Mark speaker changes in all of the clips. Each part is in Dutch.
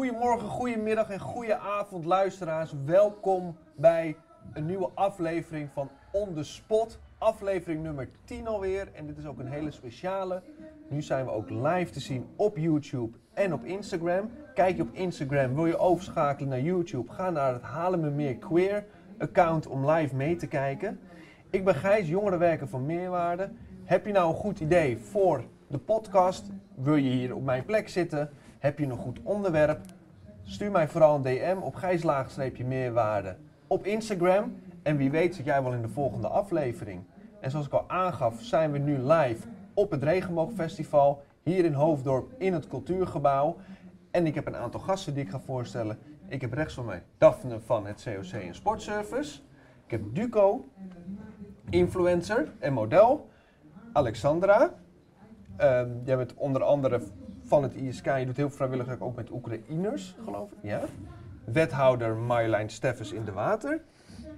Speaker 1: Goedemorgen, goedemiddag en goedenavond luisteraars. Welkom bij een nieuwe aflevering van On The Spot. Aflevering nummer 10 alweer. En dit is ook een hele speciale. Nu zijn we ook live te zien op YouTube en op Instagram. Kijk je op Instagram, wil je overschakelen naar YouTube? Ga naar het Halen Me Meer Queer account om live mee te kijken. Ik ben Gijs, jongerenwerker van Meerwaarde. Heb je nou een goed idee voor de podcast? Wil je hier op mijn plek zitten? Heb je een goed onderwerp? Stuur mij vooral een DM op gijslaagstreepje-meerwaarde op Instagram. En wie weet zit jij wel in de volgende aflevering. En zoals ik al aangaf, zijn we nu live op het Regenboogfestival. Hier in Hoofddorp in het Cultuurgebouw. En ik heb een aantal gasten die ik ga voorstellen. Ik heb rechts van mij Daphne van het COC en Sportservice. Ik heb Duco, influencer en model. Alexandra. Ehm, jij bent onder andere van het ISK. Je doet heel vrijwillig ook met Oekraïners, geloof ik. Ja. Wethouder Marjolein Steffens in de Water.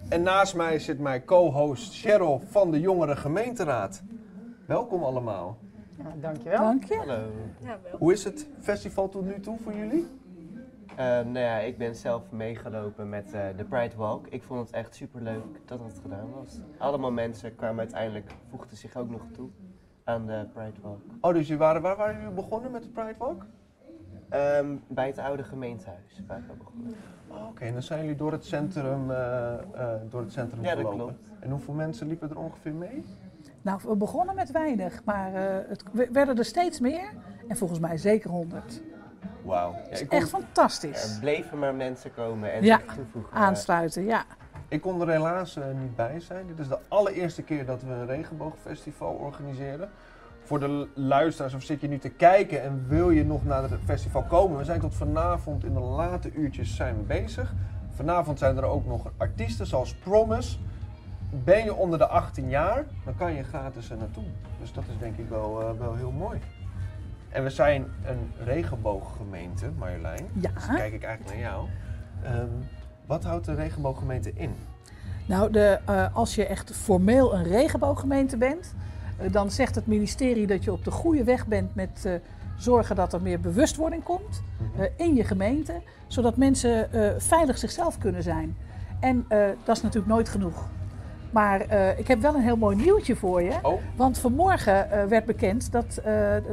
Speaker 1: En naast mij zit mijn co-host Cheryl van de Jongere Gemeenteraad. Welkom allemaal.
Speaker 2: Ja, dankjewel.
Speaker 3: Dank je.
Speaker 4: Hallo.
Speaker 1: Hoe is het festival tot nu toe voor jullie?
Speaker 4: Eh, nou ja, ik ben zelf meegelopen met eh, de Pride Walk. Ik vond het echt super leuk dat het gedaan was. Allemaal mensen kwamen uiteindelijk, voegden zich ook nog toe aan de Pride Walk.
Speaker 1: Oh, dus waren, waar waren jullie begonnen met de Pride Walk?
Speaker 4: Ehm, bij het oude gemeentehuis waren we begonnen.
Speaker 1: Oh, Oké, en dan zijn jullie door het centrum, eh, eh, door het centrum
Speaker 4: Ja, dat
Speaker 1: gelopen.
Speaker 4: klopt.
Speaker 1: En hoeveel mensen liepen er ongeveer mee?
Speaker 3: Nou, we begonnen met weinig, maar eh, het we- werden er steeds meer. En volgens mij zeker honderd.
Speaker 1: Wauw. Ja,
Speaker 3: Dat echt fantastisch.
Speaker 4: Er bleven maar mensen komen en
Speaker 3: Ja,
Speaker 4: zich toevoegen.
Speaker 3: Aansluiten, ja.
Speaker 1: Ik kon er helaas eh, niet bij zijn. Dit is de allereerste keer dat we een regenboogfestival organiseren. Voor de luisteraars, of zit je nu te kijken en wil je nog naar het festival komen? We zijn tot vanavond in de late uurtjes zijn we bezig. Vanavond zijn er ook nog artiesten zoals Promise. Ben je onder de 18 jaar, dan kan je gratis er naartoe. Dus dat is denk ik wel, eh, wel heel mooi. En we zijn een regenbooggemeente, Marjolein.
Speaker 3: Ja.
Speaker 1: Dus kijk ik eigenlijk naar jou. Ehm, wat houdt de regenbooggemeente in?
Speaker 3: Nou, de, eh, als je echt formeel een regenbooggemeente bent, eh, dan zegt het ministerie dat je op de goede weg bent met eh, zorgen dat er meer bewustwording komt eh, in je gemeente, zodat mensen veilig zichzelf kunnen zijn. En dat is natuurlijk nooit genoeg. Maar ik heb wel een heel mooi nieuwtje voor je.
Speaker 1: Oh,
Speaker 3: Want vanmorgen werd bekend dat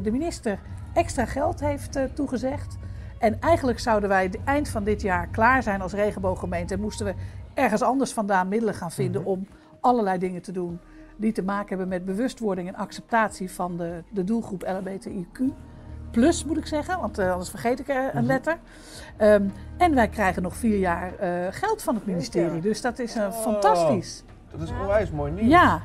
Speaker 3: de minister extra geld heeft toegezegd. En eigenlijk zouden wij het eind van dit jaar klaar zijn als regenbooggemeente. En moesten we ergens anders vandaan middelen gaan vinden
Speaker 1: Mhm.
Speaker 3: om allerlei dingen te doen die te maken hebben met bewustwording en acceptatie van de, de doelgroep LHBTIQ. Plus moet ik zeggen, want eh, anders vergeet ik een
Speaker 1: Mhm.
Speaker 3: letter. Ehm, en wij krijgen nog vier jaar eh, geld van het ministerie. Dus dat is
Speaker 1: Oh.
Speaker 3: fantastisch.
Speaker 1: dat is onwijs mooi nieuws.
Speaker 3: Ja,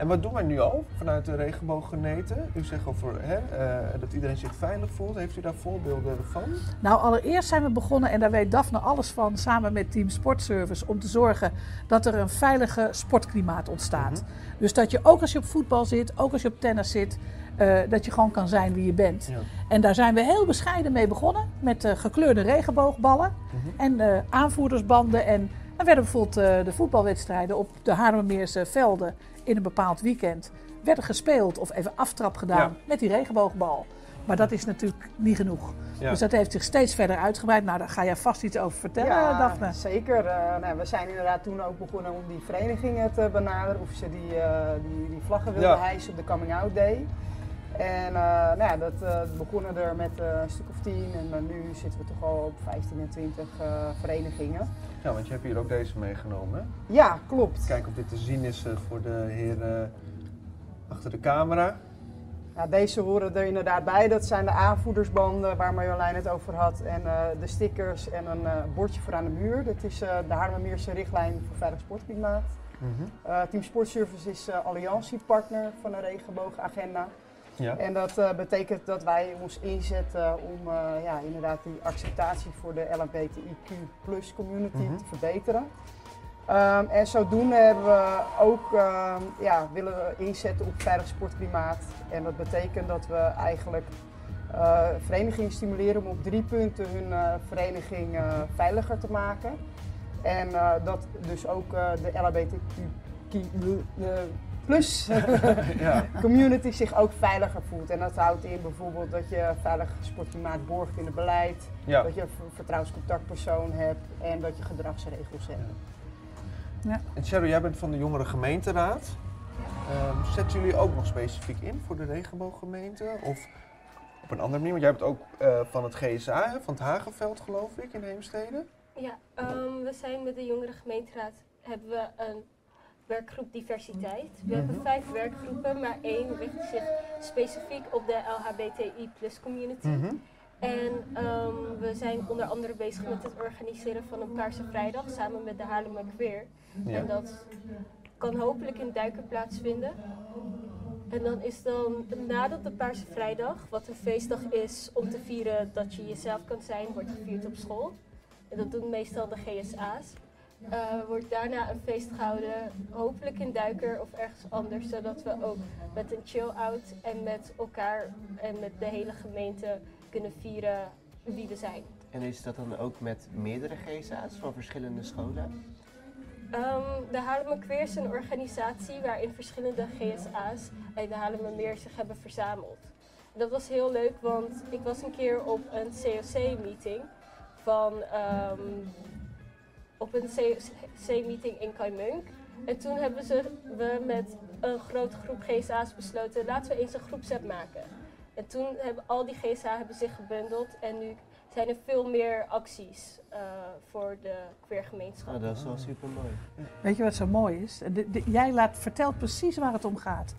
Speaker 1: En wat doen wij nu al vanuit de regenbooggemeente? U zegt over hè, eh, dat iedereen zich veilig voelt. Heeft u daar voorbeelden van?
Speaker 3: Nou, allereerst zijn we begonnen, en daar weet Daphne alles van, samen met Team Sportservice, om te zorgen dat er een veilige sportklimaat ontstaat.
Speaker 1: Mhm.
Speaker 3: Dus dat je ook als je op voetbal zit, ook als je op tennis zit, eh, dat je gewoon kan zijn wie je bent.
Speaker 1: Ja.
Speaker 3: En daar zijn we heel bescheiden mee begonnen, met eh, gekleurde regenboogballen
Speaker 1: Mhm.
Speaker 3: en aanvoerdersbanden. En dan werden bijvoorbeeld de voetbalwedstrijden op de Haarlemmermeerse velden in een bepaald weekend werden gespeeld of even aftrap gedaan
Speaker 1: Ja.
Speaker 3: met die regenboogbal. Maar dat is natuurlijk niet genoeg.
Speaker 1: Ja.
Speaker 3: Dus dat heeft zich steeds verder uitgebreid. Nou, daar ga jij vast iets over vertellen, Daphne.
Speaker 2: zeker. Eh, nou, we zijn inderdaad toen ook begonnen om die verenigingen te benaderen. Of ze die, eh, die, die vlaggen wilden
Speaker 1: Ja.
Speaker 2: hijsen op de Coming Out Day. En eh, nou ja, dat eh, begonnen er met eh, een stuk of tien. En nu zitten we toch al op 15 en 20 eh, verenigingen.
Speaker 1: ja, want je hebt hier ook deze meegenomen. hè?
Speaker 2: Ja, klopt.
Speaker 1: Kijk of dit te zien is voor de heren achter de camera.
Speaker 2: Ja, deze horen er inderdaad bij. Dat zijn de aanvoerdersbanden waar Marjolein het over had. En de stickers en een bordje voor aan de muur. Dat is eh, de Haarlemmermeerse richtlijn voor veilig sportklimaat.
Speaker 1: Mhm.
Speaker 2: Eh, Team Sportservice is alliantiepartner van de regenboogagenda.
Speaker 1: Ja.
Speaker 2: En dat eh, betekent dat wij ons inzetten om eh, ja, inderdaad die acceptatie voor de LHBTIQ plus community
Speaker 1: Mhm.
Speaker 2: te verbeteren. Ehm, en zodoende hebben we ook, ehm, ja, willen we inzetten op veilig sportklimaat. En dat betekent dat we eigenlijk eh, verenigingen stimuleren om op drie punten hun vereniging veiliger te maken. En dat dus ook de LHBTQ, plus
Speaker 1: Ja.
Speaker 2: community zich ook veiliger voelt. En dat houdt in bijvoorbeeld dat je veilig sportklimaat borgt in het beleid,
Speaker 1: Ja.
Speaker 2: dat je een ver- vertrouwenscontactpersoon hebt en dat je gedragsregels hebt.
Speaker 1: En Cheryl, jij bent van de jongere gemeenteraad. Ehm, zetten jullie ook nog specifiek in voor de regenbooggemeente? Of op een andere manier? Want jij bent ook eh, van het GSA, hè, van het Hagenveld geloof ik, in Heemstede.
Speaker 5: Ja, ehm, we zijn met de jongere gemeenteraad hebben we een werkgroep diversiteit. We hebben
Speaker 1: Mhm.
Speaker 5: vijf werkgroepen, maar één richt zich specifiek op de LHBTI plus community.
Speaker 1: Mhm.
Speaker 5: En ehm, we zijn onder andere bezig met het organiseren van een Paarse Vrijdag samen met de Haarlemmer Queer.
Speaker 1: Ja.
Speaker 5: En dat kan hopelijk in Duiker plaatsvinden. En dan is dan nadat de Paarse Vrijdag, wat een feestdag is om te vieren dat je jezelf kan zijn, wordt gevierd op school. En dat doen meestal de GSA's. Eh, wordt daarna een feest gehouden, hopelijk in Duiker of ergens anders, zodat we ook met een chill-out en met elkaar en met de hele gemeente kunnen vieren wie we zijn.
Speaker 4: En is dat dan ook met meerdere GSA's van verschillende scholen?
Speaker 5: Ehm, de Haarlemmer Queer is een organisatie waarin verschillende GSA's uit de Haarlemmermeer zich hebben verzameld. Dat was heel leuk, want ik was een keer op een COC-meeting van ehm, op een COC-meeting in Kaimunk. En toen hebben ze, we met een grote groep GSA's besloten, laten we eens een groepsapp maken. En toen hebben al die GSA hebben zich gebundeld en nu zijn er veel meer acties eh, voor de queergemeenschap.
Speaker 4: Oh, dat is wel super mooi.
Speaker 3: Weet je wat zo mooi is? De- de- jij laat, vertelt precies waar het om gaat.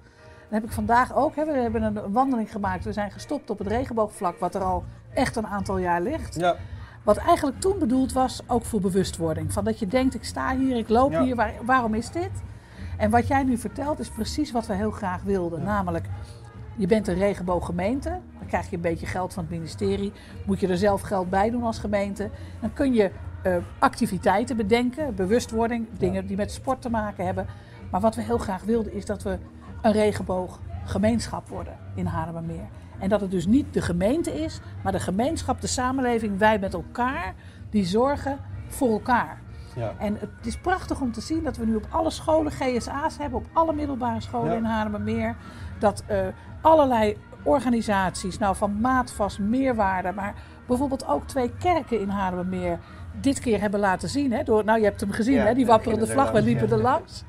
Speaker 3: Dat heb ik vandaag ook. Hè. We hebben een wandeling gemaakt. We zijn gestopt op het regenboogvlak, wat er al echt een aantal jaar ligt.
Speaker 1: Ja.
Speaker 3: Wat eigenlijk toen bedoeld was, ook voor bewustwording. Van dat je denkt, ik sta hier, ik loop
Speaker 1: Ja.
Speaker 3: hier, waar- waarom is dit? En wat jij nu vertelt is precies wat we heel graag wilden.
Speaker 1: Ja.
Speaker 3: Namelijk, je bent een regenbooggemeente. Dan krijg je een beetje geld van het ministerie. Moet je er zelf geld bij doen als gemeente. Dan kun je eh, activiteiten bedenken, bewustwording, dingen die met sport te maken hebben. Maar wat we heel graag wilden is dat we een regenbooggemeenschap worden in Haarlemmermeer. En dat het dus niet de gemeente is, maar de gemeenschap, de samenleving, wij met elkaar, die zorgen voor elkaar.
Speaker 1: Ja.
Speaker 3: En het is prachtig om te zien dat we nu op alle scholen GSA's hebben, op alle middelbare scholen
Speaker 1: Ja.
Speaker 3: in Haarlemmermeer. Dat eh, allerlei organisaties, nou van maatvast, meerwaarde, maar bijvoorbeeld ook twee kerken in Haarlemmermeer dit keer hebben laten zien. Hè, door, nou, je hebt hem gezien,
Speaker 4: Ja,
Speaker 3: hè, die wapperende
Speaker 4: er
Speaker 3: vlag, we liepen er langs.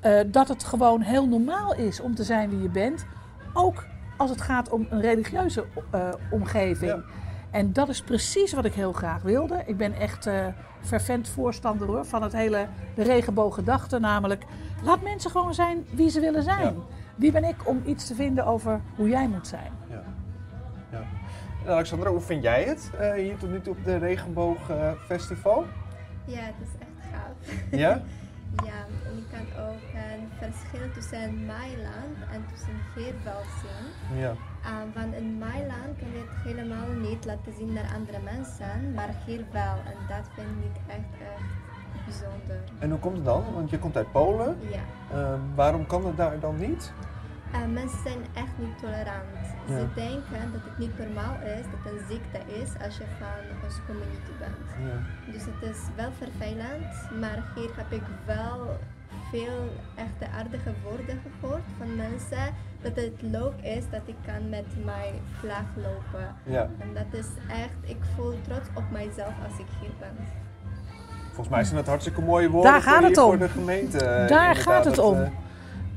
Speaker 3: Eh, dat het gewoon heel normaal is om te zijn wie je bent. Ook als het gaat om een religieuze eh, omgeving.
Speaker 1: Ja.
Speaker 3: En dat is precies wat ik heel graag wilde. Ik ben echt eh fervent voorstander hoor, van het hele de regenbooggedachte. Namelijk, laat mensen gewoon zijn wie ze willen zijn.
Speaker 1: Ja.
Speaker 3: Wie ben ik om iets te vinden over hoe jij moet zijn?
Speaker 1: Ja. ja. En Alexandra, hoe vind jij het eh, hier tot nu toe op de Regenboogfestival?
Speaker 6: Ja, het is echt gaaf.
Speaker 1: ja?
Speaker 6: Ja, en je kan ook een verschil tussen Mailand en tussen hier wel zien.
Speaker 1: Ja.
Speaker 6: Uh, want in Mailand kan je het helemaal niet laten zien naar andere mensen, maar hier wel. En dat vind ik echt, echt bijzonder.
Speaker 1: En hoe komt het dan? Want je komt uit Polen.
Speaker 6: Ja.
Speaker 1: Ehm, waarom kan het daar dan niet?
Speaker 6: Uh, mensen zijn echt niet tolerant.
Speaker 1: Ja.
Speaker 6: Ze denken dat het niet normaal is, dat het een ziekte is als je van onze community bent.
Speaker 1: Ja.
Speaker 6: Dus het is wel vervelend, maar hier heb ik wel veel echte aardige woorden gehoord van mensen. Dat het leuk is dat ik kan met mijn vlag lopen.
Speaker 1: ja.
Speaker 6: En dat is echt, ik voel trots op mijzelf als ik hier ben.
Speaker 1: Volgens mij zijn dat hartstikke mooie woorden
Speaker 3: Daar gaat
Speaker 1: voor,
Speaker 3: het om.
Speaker 1: voor de gemeente. eh,
Speaker 3: Daar gaat het
Speaker 1: dat,
Speaker 3: om.
Speaker 1: eh,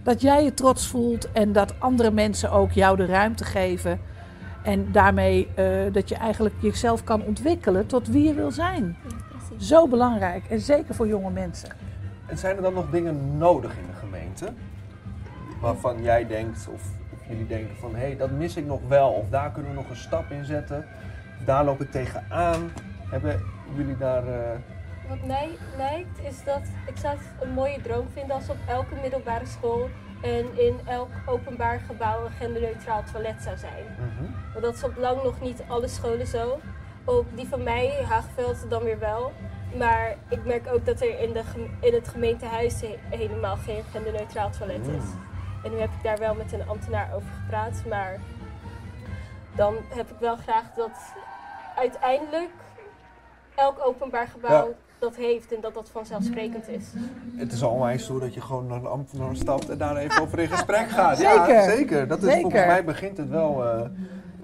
Speaker 3: Dat jij je trots voelt en dat andere mensen ook jou de ruimte geven. En daarmee eh, dat je eigenlijk jezelf kan ontwikkelen tot wie je wil zijn.
Speaker 6: Ja.
Speaker 3: Zo belangrijk en zeker voor jonge mensen.
Speaker 1: En zijn er dan nog dingen nodig in de gemeente? Waarvan jij denkt, of, of jullie denken van, hé, hey, dat mis ik nog wel. Of daar kunnen we nog een stap in zetten. Daar loop ik tegenaan. Hebben jullie daar... eh,
Speaker 5: Wat mij lijkt is dat ik zou het een mooie droom vinden als op elke middelbare school en in elk openbaar gebouw een genderneutraal toilet zou zijn. Want dat is op lang nog niet alle scholen zo. Op die van mij, Haagveld, dan weer wel. Maar ik merk ook dat er in, de, in het gemeentehuis he- helemaal geen genderneutraal toilet is.
Speaker 1: Mm.
Speaker 5: En nu heb ik daar wel met een ambtenaar over gepraat. Maar dan heb ik wel graag dat uiteindelijk elk openbaar gebouw dat heeft en dat dat vanzelfsprekend is.
Speaker 1: Het is al onwijs zo dat je gewoon naar de ambtenaar stapt en daar even over in gesprek gaat. Ja,
Speaker 3: Zeker.
Speaker 1: zeker. Dat is,
Speaker 3: Zeker.
Speaker 1: Volgens mij begint het wel, eh,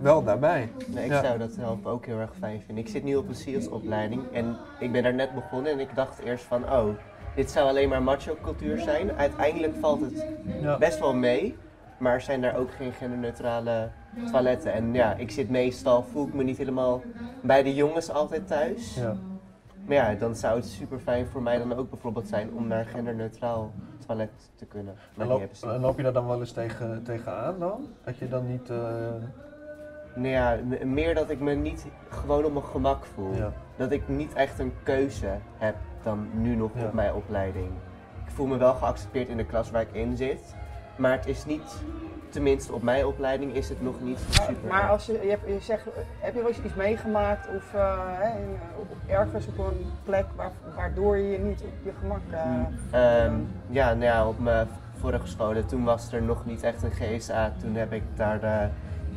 Speaker 1: wel daarbij.
Speaker 4: Nee, ik
Speaker 1: Ja.
Speaker 4: zou dat zelf ook heel erg fijn vinden. Ik zit nu op een salesopleiding en ik ben daar net begonnen en ik dacht eerst van, oh, dit zou alleen maar macho cultuur zijn. Uiteindelijk valt het
Speaker 1: Ja.
Speaker 4: best wel mee, maar zijn daar ook geen genderneutrale toiletten. En ja, ik zit meestal, voel ik me niet helemaal bij de jongens altijd thuis.
Speaker 1: Ja.
Speaker 4: Maar ja, dan zou het super fijn voor mij dan ook bijvoorbeeld zijn om naar een genderneutraal toilet te kunnen. Maar
Speaker 1: loop, en loop je daar dan wel eens tegen, tegenaan dan? Dat je dan niet... eh,
Speaker 4: Nou ja, meer dat ik me niet gewoon op mijn gemak voel.
Speaker 1: ja.
Speaker 4: Dat ik niet echt een keuze heb dan nu nog
Speaker 1: Ja.
Speaker 4: op mijn opleiding. Ik voel me wel geaccepteerd in de klas waar ik in zit. Maar het is niet, tenminste op mijn opleiding is het nog niet
Speaker 2: Maar,
Speaker 4: super.
Speaker 2: maar als je, je, hebt, je zegt, heb je wel eens iets meegemaakt of eh, hè, in, op, ergens op een plek waar, waardoor je je niet op je gemak... eh,
Speaker 4: Ehm, ja, nou ja, op mijn vorige scholen, toen was er nog niet echt een GSA. Toen heb ik daar eh,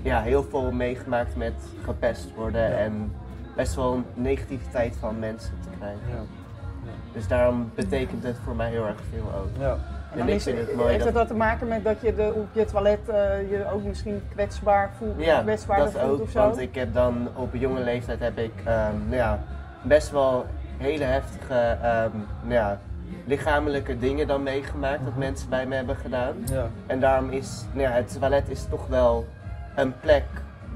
Speaker 4: ja, heel veel meegemaakt met gepest worden
Speaker 1: Ja.
Speaker 4: en best wel negativiteit van mensen te krijgen.
Speaker 1: Ja.
Speaker 4: Dus daarom betekent het voor mij heel erg veel ook.
Speaker 1: Ja.
Speaker 2: En
Speaker 4: ik
Speaker 2: is,
Speaker 4: vind het mooi
Speaker 2: heeft
Speaker 4: dat-
Speaker 2: het dat te maken met dat je de, op je toilet eh, je ook misschien kwetsbaar voelt,
Speaker 4: Ja,
Speaker 2: kwetsbaarder
Speaker 4: dat
Speaker 2: voelt
Speaker 4: ook,
Speaker 2: of zo?
Speaker 4: want ik heb dan op een jonge leeftijd heb ik ehm, nou ja, best wel hele heftige ehm, nou ja, lichamelijke dingen dan meegemaakt dat mensen bij me hebben gedaan.
Speaker 1: Ja.
Speaker 4: En daarom is nou ja, het toilet is toch wel een plek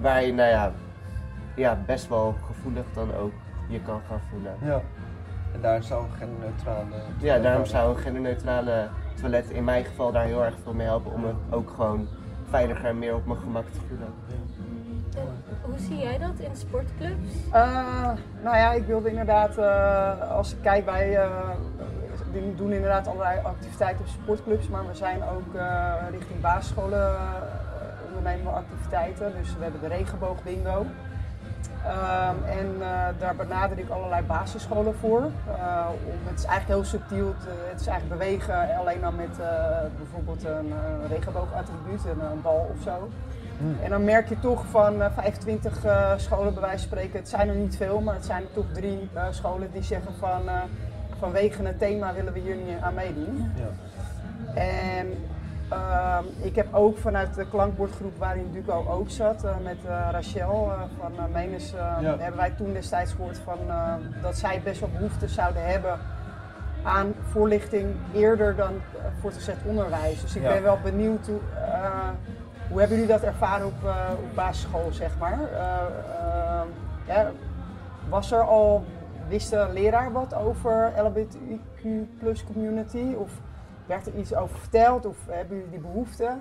Speaker 4: waar je nou ja, ja, best wel gevoelig dan ook je kan gaan voelen.
Speaker 1: ja. En daar zou geen neutrale...
Speaker 4: Ja, daarom zou een genderneutrale toilet in mijn geval daar heel erg veel mee helpen om me ook gewoon veiliger en meer op mijn gemak te voelen.
Speaker 5: En hoe zie jij dat in sportclubs?
Speaker 2: Eh, nou ja, ik wilde inderdaad, eh, als ik kijk, wij eh, die doen inderdaad allerlei activiteiten op sportclubs, maar we zijn ook eh, richting basisscholen eh, ondernemen we activiteiten. Dus we hebben de regenboogbingo. Ehm, en eh, daar benader ik allerlei basisscholen voor. Eh, om, het is eigenlijk heel subtiel, het, eh, het is eigenlijk bewegen alleen dan met bijvoorbeeld een regenboogattribuut, een, een bal of zo.
Speaker 1: Hmm.
Speaker 2: En dan merk je toch van eh, 25 eh, scholen bij wijze van spreken, het zijn er niet veel, maar het zijn er toch drie scholen die zeggen van vanwege het thema willen we hier niet aan meedoen.
Speaker 1: Ja.
Speaker 2: En ehm, ik heb ook vanuit de klankbordgroep waarin Duco ook zat, eh, met eh, Rachel eh, van uh, Menes,
Speaker 1: Ja.
Speaker 2: hebben wij toen destijds gehoord van, dat zij best wel behoefte zouden hebben aan voorlichting eerder dan uh, voortgezet onderwijs. Dus ik
Speaker 1: Ja.
Speaker 2: ben wel benieuwd hoe, hoe hebben jullie dat ervaren op, op basisschool, zeg maar? Ja, was er al, wist de leraar wat over LGBTQ plus community? Of werd er iets over verteld? Of hebben jullie die behoefte?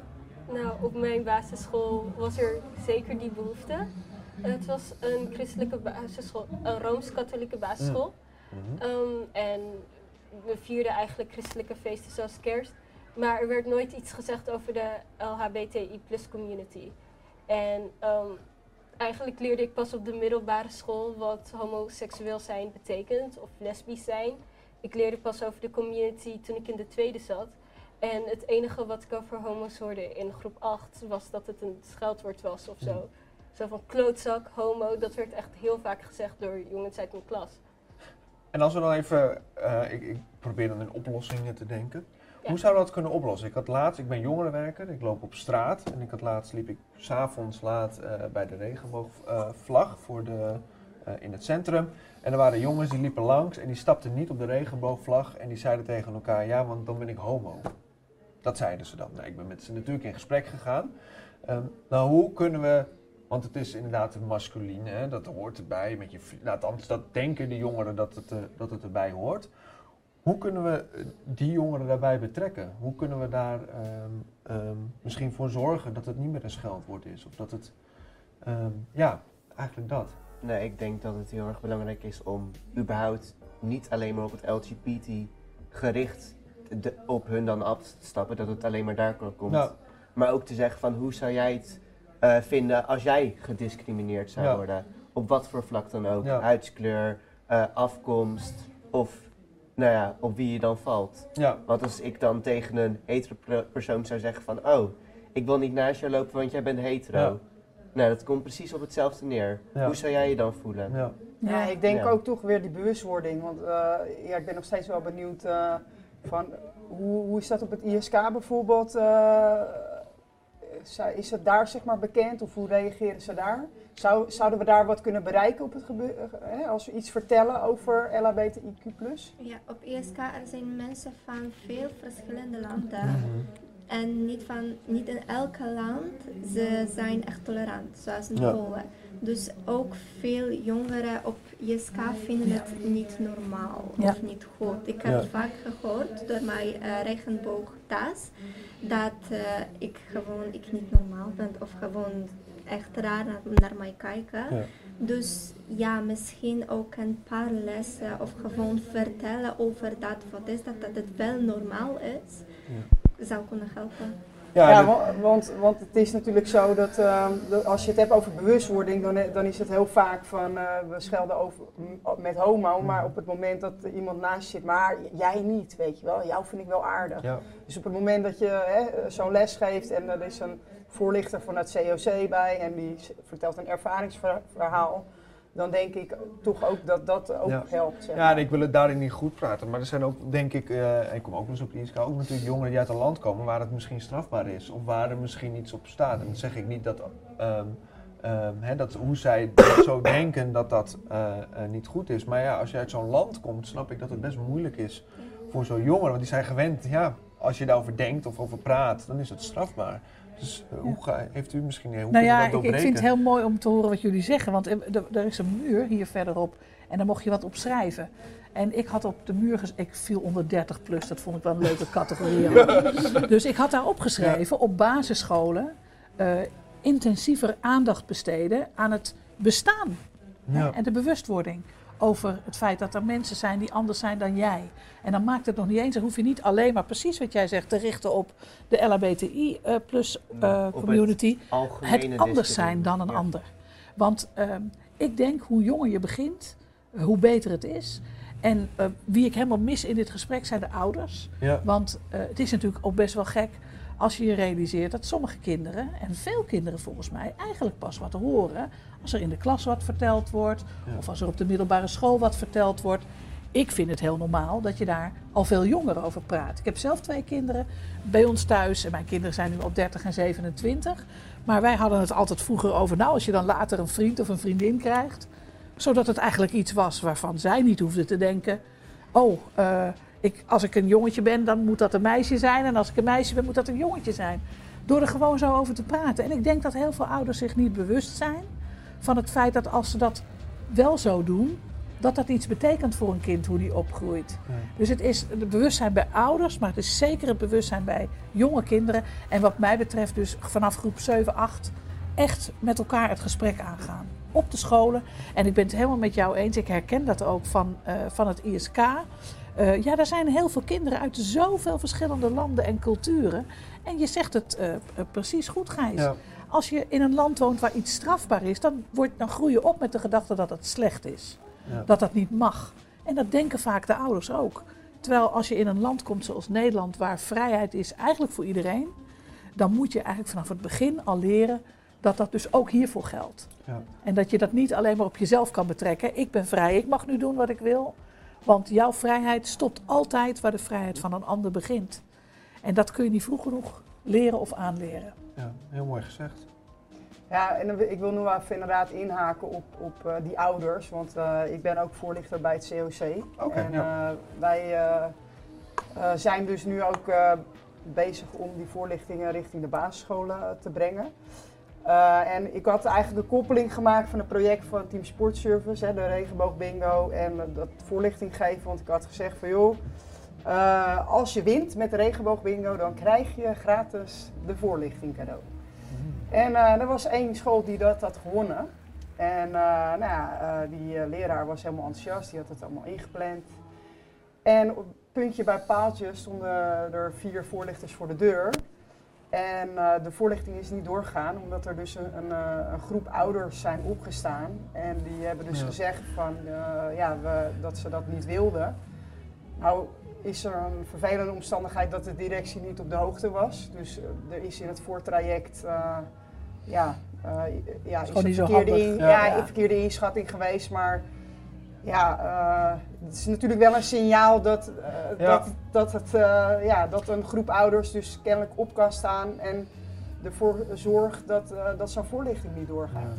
Speaker 5: Nou, op mijn basisschool was er zeker die behoefte. Het was een christelijke basisschool, een rooms-katholieke basisschool.
Speaker 1: Mhm.
Speaker 5: Um, en we vierden eigenlijk christelijke feesten zoals kerst. Maar er werd nooit iets gezegd over de LHBTI plus community. En um, eigenlijk leerde ik pas op de middelbare school wat homoseksueel zijn betekent of lesbisch zijn. Ik leerde pas over de community toen ik in de tweede zat. En het enige wat ik over homo's hoorde in groep 8 was dat het een scheldwoord was of zo. Zo van klootzak, homo, dat werd echt heel vaak gezegd door jongens uit mijn klas.
Speaker 1: En als we dan even, uh, ik, ik, probeer dan in oplossingen te denken.
Speaker 5: Ja.
Speaker 1: Hoe zou dat kunnen oplossen? Ik had laatst, ik ben jongerenwerker, ik loop op straat en ik had laatst liep ik s'avonds laat uh, bij de regenboogvlag voor de, uh, in het centrum. En er waren jongens die liepen langs en die stapten niet op de regenboogvlag en die zeiden tegen elkaar, ja, want dan ben ik homo. Dat zeiden ze dan. Nou, ik ben met ze natuurlijk in gesprek gegaan. Um, nou, hoe kunnen we want het is inderdaad masculine, hè? dat hoort erbij. Met je, nou, althans, dat denken de jongeren dat het, uh, dat het erbij hoort. Hoe kunnen we die jongeren daarbij betrekken? Hoe kunnen we daar um, um, misschien voor zorgen dat het niet meer een scheldwoord is? Of dat het, ja, eigenlijk dat.
Speaker 4: Nee, ik denk dat het heel erg belangrijk is om überhaupt niet alleen maar op het LGBT gericht de, op hun dan af te stappen, dat het alleen maar daar komt. Maar ook te zeggen van hoe zou jij het uh, vinden als jij gediscrimineerd zou
Speaker 1: Ja.
Speaker 4: worden. Op wat voor vlak dan ook.
Speaker 1: Ja.
Speaker 4: Huidskleur, uh, afkomst of nou ja, op wie je dan valt. Want als ik dan tegen een hetero persoon zou zeggen van oh, ik wil niet naast jou lopen want jij bent hetero. Nou, dat komt precies op hetzelfde neer.
Speaker 1: Ja.
Speaker 4: Hoe zou jij je dan voelen?
Speaker 1: Ja.
Speaker 2: Ja, ik denk
Speaker 4: Ja.
Speaker 2: ook toch weer die bewustwording. Want eh, ja, ik ben nog steeds wel benieuwd eh, van hoe, hoe is dat op het ISK bijvoorbeeld? eh, is het daar zeg maar bekend of hoe reageren ze daar? Zou, zouden we daar wat kunnen bereiken op het gebeuren, hè, als we iets vertellen over LHBTIQ+.
Speaker 6: Ja, op ESK er zijn mensen van veel verschillende landen.
Speaker 1: Mhm.
Speaker 6: En niet, van, niet in elke land ze zijn echt tolerant, zoals in
Speaker 1: Ja.
Speaker 6: Polen. Dus ook veel jongeren op ISK vinden het niet normaal
Speaker 3: Ja.
Speaker 6: of niet goed. Ik heb
Speaker 1: Ja.
Speaker 6: vaak gehoord door mijn uh, regenboogtas dat eh, ik gewoon ik niet normaal ben of gewoon echt raar naar, naar mij kijken.
Speaker 1: Ja.
Speaker 6: Dus ja, misschien ook een paar lessen of gewoon vertellen over dat, wat is dat, dat het wel normaal is, zou kunnen helpen.
Speaker 1: Ja,
Speaker 2: want, want het is natuurlijk zo dat, ehm, dat als je het hebt over bewustwording, dan, dan is het heel vaak van eh, we schelden over, met homo, maar op het moment dat er iemand naast je zit, maar jij niet, weet je wel, jou vind ik wel aardig.
Speaker 1: ja.
Speaker 2: Dus op het moment dat je hè, zo'n les geeft en er is een voorlichter van het COC bij en die vertelt een ervaringsverhaal, dan denk ik toch ook dat dat ook
Speaker 1: Ja.
Speaker 2: helpt. Zeg
Speaker 1: Ja, en ik wil het daarin niet goed praten, maar er zijn ook, denk ik, eh, ik kom ook nog eens op de ISK, ook natuurlijk jongeren die uit een land komen waar het misschien strafbaar is of waar er misschien iets op staat. En dan zeg ik niet dat, hè, dat hoe zij dat zo denken dat dat eh, eh, niet goed is. Maar ja, als je uit zo'n land komt, snap ik dat het best moeilijk is voor zo'n jongeren, want die zijn gewend, ja, als je daarover denkt of over praat, dan is het strafbaar. Dus eh, hoe ga, heeft u misschien, hoe
Speaker 3: Nou ja,
Speaker 1: dat
Speaker 3: ik, ik vind het heel mooi om te horen wat jullie zeggen. Want er, er- is een muur hier verderop en daar mocht je wat op schrijven. En ik had op de muur, ges- ik viel onder 30 plus, dat vond ik wel een leuke categorie. Dus ik had daar opgeschreven op basisscholen eh, intensiever aandacht besteden aan het bestaan en de bewustwording over het feit dat er mensen zijn die anders zijn dan jij. En dan maakt het nog niet eens, dan hoef je niet alleen maar precies wat jij zegt te richten op de LHBTI eh, plus eh,
Speaker 4: Op het
Speaker 3: community het anders zijn dan een
Speaker 4: Ja.
Speaker 3: ander. Want ehm, ik denk hoe jonger je begint, eh, hoe beter het is. En eh, wie ik helemaal mis in dit gesprek zijn de ouders.
Speaker 1: Ja.
Speaker 3: Want eh, het is natuurlijk ook best wel gek als je je realiseert dat sommige kinderen, en veel kinderen volgens mij, eigenlijk pas wat horen als er in de klas wat verteld wordt.
Speaker 1: Ja.
Speaker 3: Of als er op de middelbare school wat verteld wordt. Ik vind het heel normaal dat je daar al veel jonger over praat. Ik heb zelf twee kinderen bij ons thuis. En mijn kinderen zijn nu al 30 en 27. Maar wij hadden het altijd vroeger over, nou, als je dan later een vriend of een vriendin krijgt. Zodat het eigenlijk iets was waarvan zij niet hoefden te denken. Oh, eh, ik, als ik een jongetje ben, dan moet dat een meisje zijn. En als ik een meisje ben, moet dat een jongetje zijn. Door er gewoon zo over te praten. En ik denk dat heel veel ouders zich niet bewust zijn van het feit dat als ze dat wel zo doen, dat dat iets betekent voor een kind hoe die opgroeit.
Speaker 1: Ja.
Speaker 3: Dus het is het bewustzijn bij ouders, maar het is zeker het bewustzijn bij jonge kinderen. En wat mij betreft dus vanaf groep 7, 8 echt met elkaar het gesprek aangaan. Op de scholen. En ik ben het helemaal met jou eens. Ik herken dat ook van, eh, van het ISK. Eh, ja, er zijn heel veel kinderen uit zoveel verschillende landen en culturen. En je zegt het eh, precies goed, Gijs.
Speaker 1: Ja.
Speaker 3: Als je in een land woont waar iets strafbaar is, dan, wordt, dan groei je op met de gedachte dat het slecht is.
Speaker 1: Ja.
Speaker 3: Dat dat niet mag. En dat denken vaak de ouders ook. Terwijl als je in een land komt zoals Nederland, waar vrijheid is eigenlijk voor iedereen, dan moet je eigenlijk vanaf het begin al leren dat dat dus ook hiervoor geldt.
Speaker 1: Ja.
Speaker 3: En dat je dat niet alleen maar op jezelf kan betrekken. Ik ben vrij, ik mag nu doen wat ik wil. Want jouw vrijheid stopt altijd waar de vrijheid van een ander begint. En dat kun je niet vroeg genoeg leren of aanleren.
Speaker 1: Ja, heel mooi gezegd.
Speaker 2: Ja, en dan ik wil nu even inderdaad inhaken op, op eh, die ouders, want eh, ik ben ook voorlichter bij het COC.
Speaker 1: Oké,
Speaker 2: en
Speaker 1: ja.
Speaker 2: eh, wij zijn dus nu ook bezig om die voorlichtingen richting de basisscholen te brengen. En ik had eigenlijk de koppeling gemaakt van het project van Team Sportservice, hè, de regenboog bingo en dat voorlichting geven. Want ik had gezegd van joh, eh, als je wint met de regenboog bingo, dan krijg je gratis de voorlichting cadeau. En eh, er was één school die dat had gewonnen. En eh, nou ja, die leraar was helemaal enthousiast, die had het allemaal ingepland. En op puntje bij paaltje stonden er vier voorlichters voor de deur. En de voorlichting is niet doorgegaan, omdat er dus een, een, een groep ouders zijn opgestaan. En die hebben dus
Speaker 1: Ja.
Speaker 2: gezegd van, ja, we, dat ze dat niet wilden. Nou is er een vervelende omstandigheid dat de directie niet op de hoogte was. Dus eh, er is in het voortraject, eh, ja, eh, ja, is
Speaker 3: gewoon
Speaker 2: een
Speaker 3: niet zo
Speaker 2: verkeerde, in-
Speaker 1: Ja.
Speaker 2: ja,
Speaker 3: Ja.
Speaker 2: een verkeerde inschatting geweest. Maar ja, eh, het is natuurlijk wel een signaal dat, eh,
Speaker 1: Ja.
Speaker 2: dat, dat, het, eh, ja, dat een groep ouders dus kennelijk op kan staan en ervoor zorgt dat, eh, dat zo'n voorlichting niet doorgaat.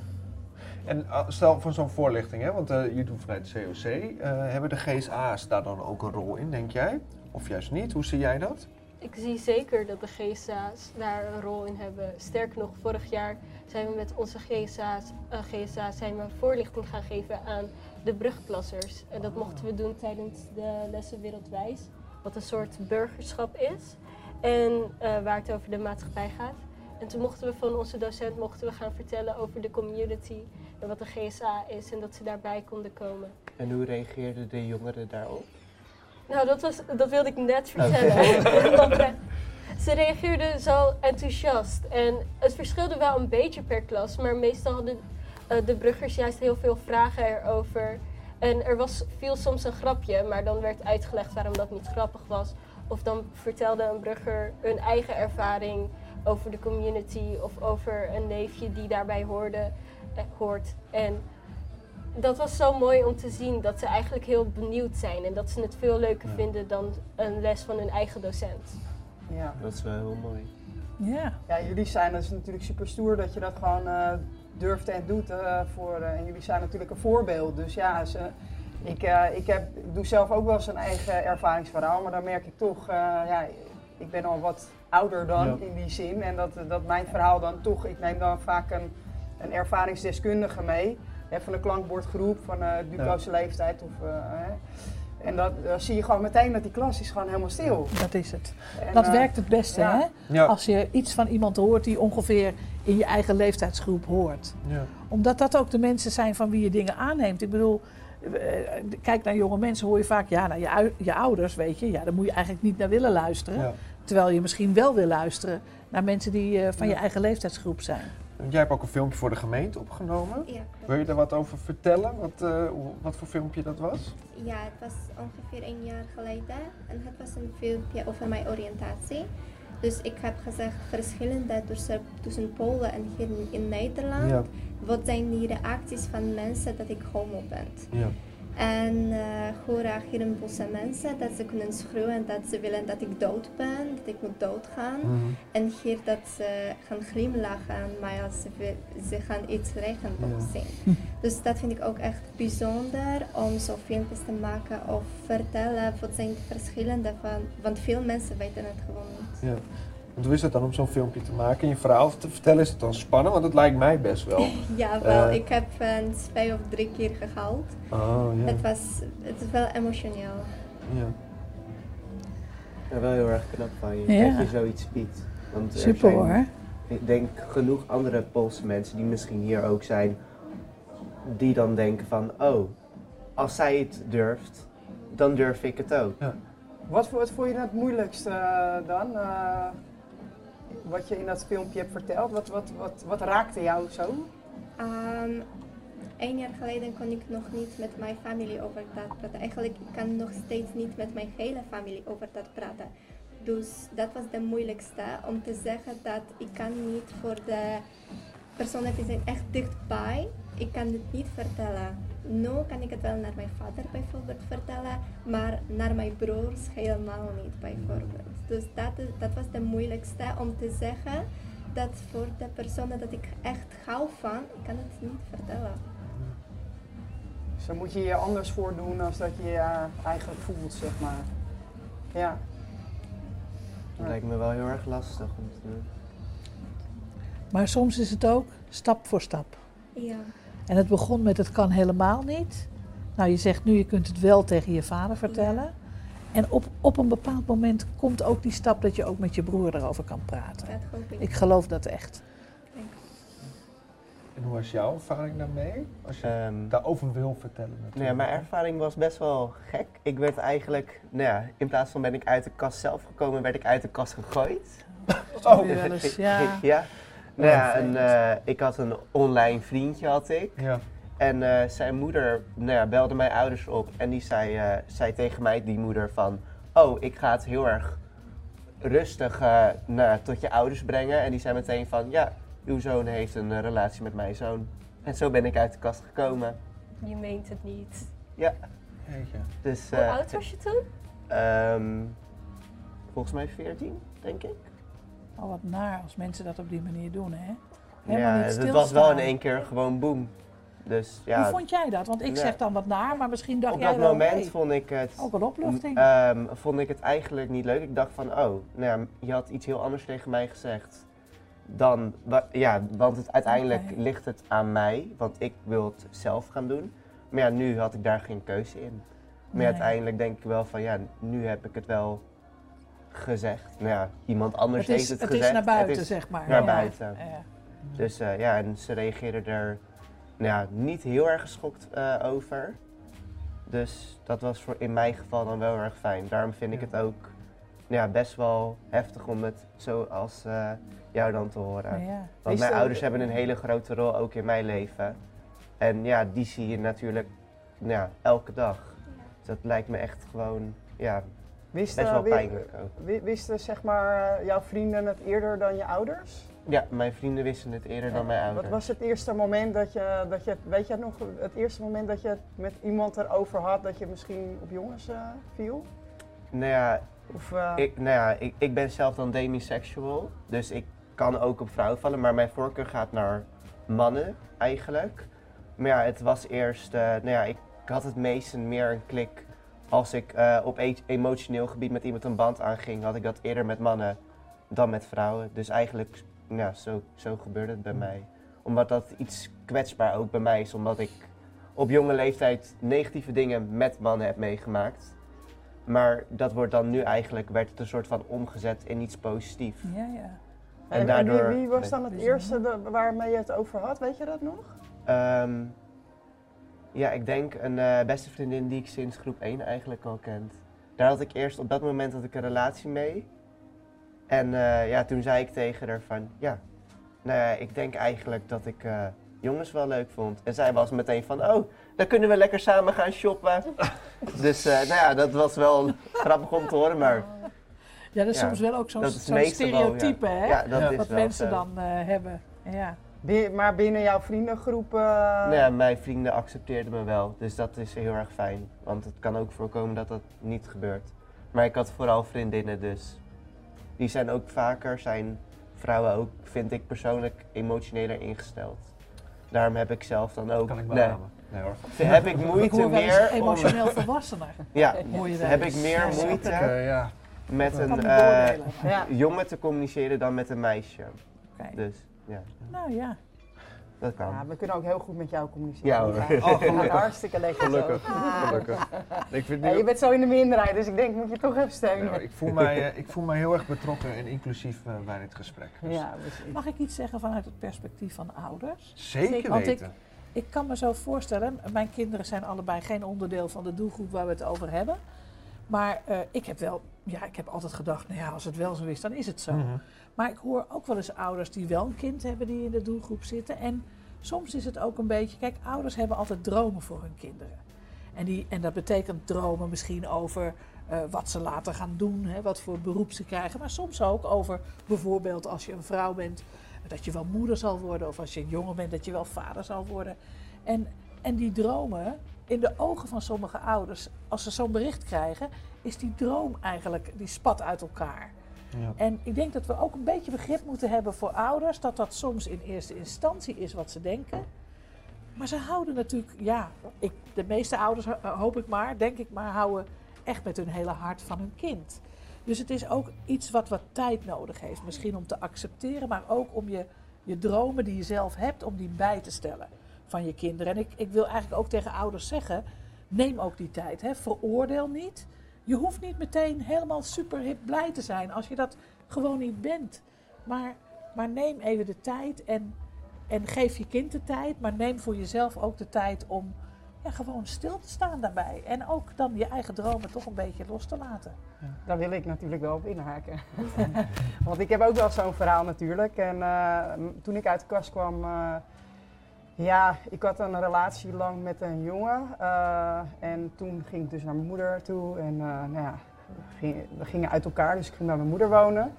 Speaker 1: En uh, stel van zo'n voorlichting, hè, want uh, je doet vanuit COC, uh, hebben de GSA's daar dan ook een rol in, denk jij? Of juist niet? Hoe zie jij dat?
Speaker 5: Ik zie zeker dat de GSA's daar een rol in hebben. Sterker nog, vorig jaar zijn we met onze GSA's, GSA's zijn we voorlichting gaan geven aan de brugklassers. En dat mochten we doen tijdens de lessen wereldwijs, wat een soort burgerschap is. En waar het over de maatschappij gaat. En toen mochten we van onze docent mochten we gaan vertellen over de community en wat een GSA is en dat ze daarbij konden komen.
Speaker 4: En hoe reageerden de jongeren daarop?
Speaker 5: Nou, dat, was, dat wilde ik net vertellen. Want, uh, ze reageerden zo enthousiast. En het verschilde wel een beetje per klas, maar meestal hadden uh, de bruggers juist heel veel vragen erover. En er was, viel soms een grapje, maar dan werd uitgelegd waarom dat niet grappig was. Of dan vertelde een brugger hun eigen ervaring over de community of over een neefje die daarbij hoorde, eh, hoort. En dat was zo mooi om te zien dat ze eigenlijk heel benieuwd zijn en dat ze het veel leuker ja. vinden dan een les van hun eigen docent.
Speaker 2: Ja.
Speaker 4: Dat is wel heel mooi.
Speaker 3: Ja.
Speaker 2: Ja, jullie zijn dus natuurlijk super stoer dat je dat gewoon uh, durft en doet. Uh, voor, uh, en jullie zijn natuurlijk een voorbeeld. Dus ja, ze, ik, ik, heb, ik doe zelf ook wel eens een eigen ervaringsverhaal, maar dan merk ik toch, ja, ik ben al wat ouder dan ja. in die zin. En dat, dat mijn verhaal dan toch, ik neem dan vaak een, een ervaringsdeskundige mee. Hè, van een klankbordgroep, van uh, Duco's ja. leeftijd. Of, uh, hè. En dat uh, zie je gewoon meteen dat die klas is gewoon helemaal stil.
Speaker 3: Dat is het. En, dat werkt het beste, ja. hè?
Speaker 1: Ja.
Speaker 3: Als je iets van iemand hoort die ongeveer in je eigen leeftijdsgroep hoort.
Speaker 1: Ja.
Speaker 3: Omdat dat ook de mensen zijn van wie je dingen aanneemt. Ik bedoel, kijk naar jonge mensen hoor je vaak, ja, naar je, je ouders, weet je. Ja, daar moet je eigenlijk niet naar willen luisteren.
Speaker 1: Ja.
Speaker 3: Terwijl je misschien wel wil luisteren naar mensen die uh, van ja. je eigen leeftijdsgroep zijn.
Speaker 1: Jij hebt ook een filmpje voor de gemeente opgenomen.
Speaker 6: Ja.
Speaker 1: Wil je daar wat over vertellen? Wat, uh, wat voor filmpje dat was?
Speaker 6: Ja, het was ongeveer een jaar geleden. En het was een filmpje over mijn oriëntatie. Dus ik heb gezegd verschillende tussen, tussen Polen en hier in Nederland.
Speaker 1: Ja.
Speaker 6: Wat zijn die reacties van mensen dat ik homo ben?
Speaker 1: Ja.
Speaker 6: En uh, hoe reageren boze mensen? Dat ze kunnen schreeuwen dat ze willen dat ik dood ben, dat ik moet doodgaan.
Speaker 1: Mm -hmm.
Speaker 6: En hier dat ze gaan glimlachen aan mij als ze, ze gaan iets regenboog
Speaker 1: Ja.
Speaker 6: zien. Dus dat vind ik ook echt bijzonder om zo filmpjes te maken of vertellen wat zijn de verschillen daarvan. Want veel mensen weten het gewoon niet.
Speaker 1: Ja. Want hoe is het dan om zo'n filmpje te maken en je verhaal te vertellen? Is het dan spannend? Want het lijkt mij best wel.
Speaker 6: ja, wel.
Speaker 1: Uh,
Speaker 6: ik heb een twee of drie keer gehaald.
Speaker 1: Oh, ja.
Speaker 6: Het, was, het is wel emotioneel.
Speaker 1: Ja.
Speaker 4: Ja, wel heel erg knap van je
Speaker 3: Ja.
Speaker 4: dat je zoiets biedt. Want er
Speaker 3: Super
Speaker 4: zijn,
Speaker 3: hoor.
Speaker 4: Ik denk genoeg andere Poolse mensen die misschien hier ook zijn, die dan denken van, oh, als zij het durft, dan durf ik het ook.
Speaker 2: Wat, wat vond je het moeilijkste uh, dan? Uh, wat je in dat filmpje hebt verteld, wat, wat, wat, wat raakte jou zo?
Speaker 6: Um, een jaar geleden kon ik nog niet met mijn familie over dat praten. Eigenlijk ik kan nog steeds niet met mijn hele familie over dat praten. Dus dat was de moeilijkste om te zeggen dat ik kan niet voor de personen die zijn echt dichtbij, ik kan het niet vertellen. Nu kan ik het wel naar mijn vader bijvoorbeeld vertellen, maar naar mijn broers helemaal niet bijvoorbeeld. Dus dat, is, dat was de moeilijkste om te zeggen dat voor de personen dat ik echt hou van, ik kan het niet vertellen.
Speaker 2: Dus dan moet je je anders voordoen dan dat je je eigenlijk voelt, zeg maar. Ja.
Speaker 4: Dat lijkt me wel heel erg lastig om te doen.
Speaker 3: Maar soms is het ook stap voor stap.
Speaker 6: Ja.
Speaker 3: En het begon met het kan helemaal niet. Nou, je zegt nu je kunt het wel tegen je vader vertellen. Ja. En op, op een bepaald moment komt ook die stap dat je ook met je broer erover kan praten.
Speaker 6: Dat hoop ik.
Speaker 3: Ik geloof dat echt.
Speaker 1: En hoe was jouw ervaring daarmee? Als je
Speaker 4: Um,
Speaker 1: daarover wil vertellen natuurlijk.
Speaker 4: nou ja, mijn ervaring was best wel gek. Ik werd eigenlijk, nou ja, in plaats van ben ik uit de kast zelf gekomen, werd ik uit de kast gegooid.
Speaker 1: Oh,
Speaker 3: eens, ja.
Speaker 4: ja. Nou ja, en, uh, ik had een online vriendje had ik.
Speaker 1: Ja.
Speaker 4: En uh, zijn moeder nou ja, belde mijn ouders op en die zei, uh, zei tegen mij, die moeder, van... Oh, ik ga het heel erg rustig nou, tot je ouders brengen. En die zei meteen van, ja, uw zoon heeft een eh, relatie met mijn zoon. En zo ben ik uit de kast gekomen.
Speaker 5: Je meent het niet.
Speaker 4: Ja,
Speaker 1: Jeetje.
Speaker 4: dus...
Speaker 5: Hoe
Speaker 4: eh,
Speaker 5: oud was je toen?
Speaker 4: ehm, volgens mij 14, denk ik.
Speaker 3: Oh, wat naar als mensen dat op die manier doen, hè? Helemaal
Speaker 4: ja,
Speaker 3: niet
Speaker 4: het was wel in één keer gewoon boom. Dus ja,
Speaker 3: Hoe vond jij dat? Want ik zeg dan wat naar, maar misschien dacht
Speaker 4: op
Speaker 3: jij
Speaker 4: dat
Speaker 3: wel,
Speaker 4: moment vond ik het...
Speaker 3: ook een opluchting.
Speaker 4: Ehm, vond ik het eigenlijk niet leuk. Ik dacht van, oh, nou ja, je had iets heel anders tegen mij gezegd. Dan, ja, want het, uiteindelijk ligt het aan mij, want ik wil het zelf gaan doen. Maar ja, nu had ik daar geen keuze in. Maar
Speaker 3: Nee.
Speaker 4: uiteindelijk denk ik wel van, ja, nu heb ik het wel gezegd. Nou ja, iemand anders
Speaker 3: het is,
Speaker 4: heeft het,
Speaker 3: het
Speaker 4: gezegd.
Speaker 3: is naar buiten,
Speaker 4: Het is
Speaker 3: zeg maar.
Speaker 4: naar
Speaker 3: Ja.
Speaker 4: buiten.
Speaker 3: Ja.
Speaker 4: Dus eh, ja, en ze reageerden er nou ja, niet heel erg geschokt eh, over. Dus dat was voor in mijn geval dan wel heel erg fijn. Daarom vind ik het ook nou ja, best wel heftig om het zo als eh, jou dan te horen.
Speaker 3: Ja.
Speaker 4: Want
Speaker 2: Is
Speaker 4: mijn
Speaker 2: er-
Speaker 4: ouders hebben een hele grote rol ook in mijn leven. En ja, die zie je natuurlijk nou ja, elke dag. Dus dat lijkt me echt gewoon ja,
Speaker 2: Wist,
Speaker 4: best
Speaker 2: eh,
Speaker 4: wel pijnlijk ook.
Speaker 2: wi- Wisten zeg maar eh, jouw vrienden het eerder dan je ouders?
Speaker 4: Ja, mijn vrienden wisten het eerder dan mijn ouders.
Speaker 2: Wat was het eerste moment dat je, dat je, weet je het nog, het eerste moment dat je het met iemand erover had dat je misschien op jongens eh, viel?
Speaker 4: Nou ja,
Speaker 2: Of, eh,
Speaker 4: Ik, nou ja, ik, ik ben zelf dan demisexual, dus ik kan ook op vrouwen vallen, maar mijn voorkeur gaat naar mannen eigenlijk. Maar ja, het was eerst, eh, nou ja, ik had het meest meer een klik als ik eh, op e- emotioneel gebied met iemand een band aanging, had ik dat eerder met mannen dan met vrouwen. Dus eigenlijk, ja, zo, zo gebeurde het bij mij. Omdat dat iets kwetsbaar ook bij mij is, omdat ik op jonge leeftijd negatieve dingen met mannen heb meegemaakt. Maar dat wordt dan nu eigenlijk, werd het een soort van omgezet in iets positiefs.
Speaker 3: Ja, ja.
Speaker 2: en,
Speaker 4: en
Speaker 2: en wie,
Speaker 4: daardoor-
Speaker 2: wie was dan het eerste de- waarmee je het over had? Weet je dat nog?
Speaker 4: Ehm, ja, ik denk een eh, beste vriendin die ik sinds groep 1 eigenlijk al kent. Daar had ik eerst op dat moment had ik een relatie mee. En eh, ja, toen zei ik tegen haar van, ja, nou ja, ik denk eigenlijk dat ik eh, jongens wel leuk vond. En zij was meteen van, oh, dan kunnen we lekker samen gaan shoppen. dus eh, nou ja, dat was wel grappig om te horen, maar
Speaker 3: Ja, dat is
Speaker 4: Ja,
Speaker 3: soms wel ook zo'n
Speaker 4: wel, ja.
Speaker 3: stereotype, hè?
Speaker 4: ja, dat
Speaker 1: Ja.
Speaker 4: is
Speaker 3: wat
Speaker 4: wel
Speaker 3: mensen
Speaker 4: zo.
Speaker 3: dan eh, hebben. Ja.
Speaker 2: Maar binnen jouw vriendengroep?
Speaker 4: Nou ja, mijn vrienden accepteerden me wel, dus dat is heel erg fijn. Want het kan ook voorkomen dat dat niet gebeurt. Maar ik had vooral vriendinnen dus. Die zijn ook vaker, zijn vrouwen ook, vind ik persoonlijk, emotioneler ingesteld. Daarom heb ik zelf dan ook,
Speaker 1: Kan ik
Speaker 4: nee.
Speaker 1: Nee hoor.
Speaker 4: heb ik moeite meer om,
Speaker 3: emotioneel volwassener.
Speaker 4: ja, heb ik meer
Speaker 3: Ja,
Speaker 4: moeite
Speaker 1: ja.
Speaker 4: met een eh,
Speaker 2: ja.
Speaker 4: jongen te communiceren dan met een meisje.
Speaker 3: Oké.
Speaker 4: Dus ja,
Speaker 3: Nou ja.
Speaker 4: dat kan.
Speaker 2: Ja, we kunnen ook heel goed met jou communiceren.
Speaker 4: Ja,
Speaker 1: Oh, gelukkig.
Speaker 2: hartstikke lekker
Speaker 1: Gelukkig.
Speaker 2: zo.
Speaker 1: Gelukkig. Ik, vind
Speaker 2: Ja, je bent zo in de minderheid, dus ik denk moet je toch even steunen.
Speaker 1: Nou, ik, voel mij, eh, ik voel mij heel erg betrokken en inclusief eh, bij dit gesprek. Dus
Speaker 2: Ja.
Speaker 3: Mag ik iets zeggen vanuit het perspectief van ouders?
Speaker 1: Zeker
Speaker 3: Want ik-
Speaker 1: weten.
Speaker 3: Ik kan me zo voorstellen, mijn kinderen zijn allebei geen onderdeel van de doelgroep waar we het over hebben. Maar eh, ik heb wel, ja, ik heb altijd gedacht, nou ja, als het wel zo is, dan is het zo.
Speaker 1: Mhm.
Speaker 3: Maar ik hoor ook wel eens ouders die wel een kind hebben die in de doelgroep zitten. En soms is het ook een beetje, kijk, ouders hebben altijd dromen voor hun kinderen. En, die, en dat betekent dromen misschien over eh, wat ze later gaan doen, hè, wat voor beroep ze krijgen. Maar soms ook over bijvoorbeeld als je een vrouw bent, dat je wel moeder zal worden. Of als je een jongen bent, dat je wel vader zal worden. En, en die dromen, in de ogen van sommige ouders, als ze zo'n bericht krijgen, is die droom eigenlijk, die spat uit elkaar. En ik denk dat we ook een beetje begrip moeten hebben voor ouders, dat dat soms in eerste instantie is wat ze denken. Maar ze houden natuurlijk, ja, ik, de meeste ouders ho- hoop ik maar, denk ik maar, houden echt met hun hele hart van hun kind. Dus het is ook iets wat wat tijd nodig heeft. Misschien om te accepteren, maar ook om je, je dromen die je zelf hebt, om die bij te stellen van je kinderen. En ik, ik wil eigenlijk ook tegen ouders zeggen, neem ook die tijd. Hè? Veroordeel niet. Je hoeft niet meteen helemaal super hip blij te zijn als je dat gewoon niet bent. Maar, maar neem even de tijd en, en geef je kind de tijd. Maar neem voor jezelf ook de tijd om ja, gewoon stil te staan daarbij. En ook dan je eigen dromen toch een beetje los te laten.
Speaker 2: Daar wil ik natuurlijk wel op inhaken. Want ik heb ook wel zo'n verhaal natuurlijk. En eh, toen ik uit de kast kwam, eh, ja, ik had een relatie lang met een jongen. eh, en toen ging ik dus naar mijn moeder toe. En eh, nou ja, we gingen, uit elkaar, dus ik ging bij mijn moeder wonen.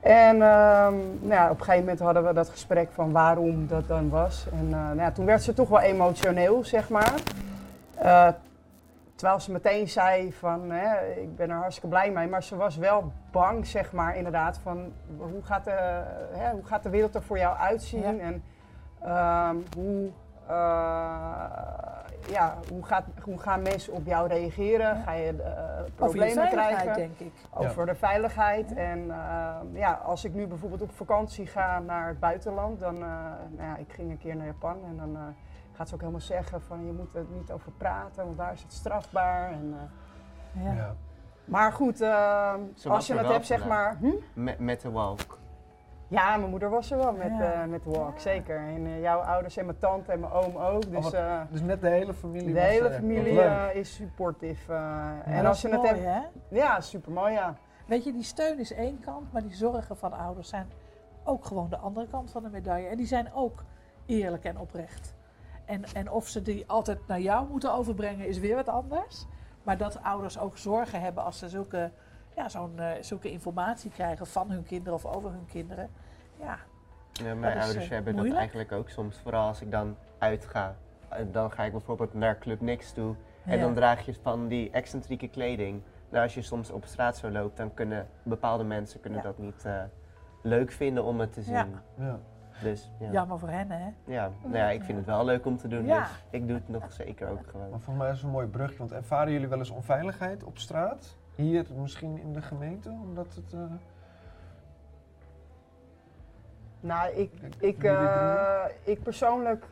Speaker 2: En ehm, nou ja, op een gegeven moment hadden we dat gesprek van waarom dat dan was. En eh, nou ja, toen werd ze toch wel emotioneel, zeg maar. Terwijl ze meteen zei van, hè, ik ben er hartstikke blij mee. Maar ze was wel bang, zeg maar, inderdaad, van hoe gaat de, hè, hoe gaat de wereld er voor jou uitzien? En ehm, hoe, eh, ja, hoe, gaat, hoe gaan mensen op jou reageren?
Speaker 3: Ja.
Speaker 2: Ga je eh,
Speaker 3: Over je
Speaker 2: problemen
Speaker 3: veiligheid,
Speaker 2: krijgen?
Speaker 3: denk ik.
Speaker 2: over de veiligheid. En ehm, ja, als ik nu bijvoorbeeld op vakantie ga naar het buitenland, dan, eh, nou ja, ik ging een keer naar Japan en dan eh, gaat ze ook helemaal zeggen van je moet er niet over praten, want daar is het strafbaar. En, eh,
Speaker 3: Ja.
Speaker 1: Ja.
Speaker 2: maar goed, ehm, als je het
Speaker 4: wel
Speaker 2: hebt zeg maar, hm?
Speaker 4: Met, met de walk.
Speaker 2: Ja, mijn moeder was er wel met,
Speaker 3: Ja.
Speaker 2: eh, met walk, zeker. En eh, jouw ouders en mijn tante en mijn oom ook. Dus
Speaker 1: wat
Speaker 2: eh,
Speaker 1: Dus net de hele familie
Speaker 2: de
Speaker 1: was
Speaker 2: hele
Speaker 1: er.
Speaker 2: familie is supportief.
Speaker 3: Ja,
Speaker 2: en als je het hebt,
Speaker 3: hè?
Speaker 2: ja, super mooi, ja.
Speaker 3: Weet je, die steun is één kant, maar die zorgen van ouders zijn ook gewoon de andere kant van de medaille. En die zijn ook eerlijk en oprecht. En, en of ze die altijd naar jou moeten overbrengen, is weer wat anders. Maar dat ouders ook zorgen hebben als ze zulke, ja, zo'n, zulke informatie krijgen van hun kinderen of over hun kinderen. Ja,
Speaker 4: Ja, mijn
Speaker 3: is,
Speaker 4: ouders
Speaker 3: eh,
Speaker 4: hebben
Speaker 3: moeilijk.
Speaker 4: dat eigenlijk ook soms. Vooral als ik dan uitga. En dan ga ik bijvoorbeeld naar Club Nix toe. En
Speaker 3: Ja.
Speaker 4: dan draag je van die excentrieke kleding. Nou, als je soms op straat zo loopt, dan kunnen bepaalde mensen kunnen
Speaker 3: Ja.
Speaker 4: dat niet eh, leuk vinden om het te zien.
Speaker 3: Ja.
Speaker 1: Ja.
Speaker 4: Dus ja. Ja.
Speaker 3: jammer voor hen, hè?
Speaker 4: Nou ja, ik vind het wel leuk om te doen.
Speaker 3: Ja.
Speaker 4: Dus ik doe het nog zeker ook gewoon.
Speaker 1: Maar volgens mij is het een mooi brugje, want ervaren jullie wel eens onveiligheid op straat? Hier misschien in de gemeente, omdat het... eh,
Speaker 2: Nou, ik, ik, eh, ik persoonlijk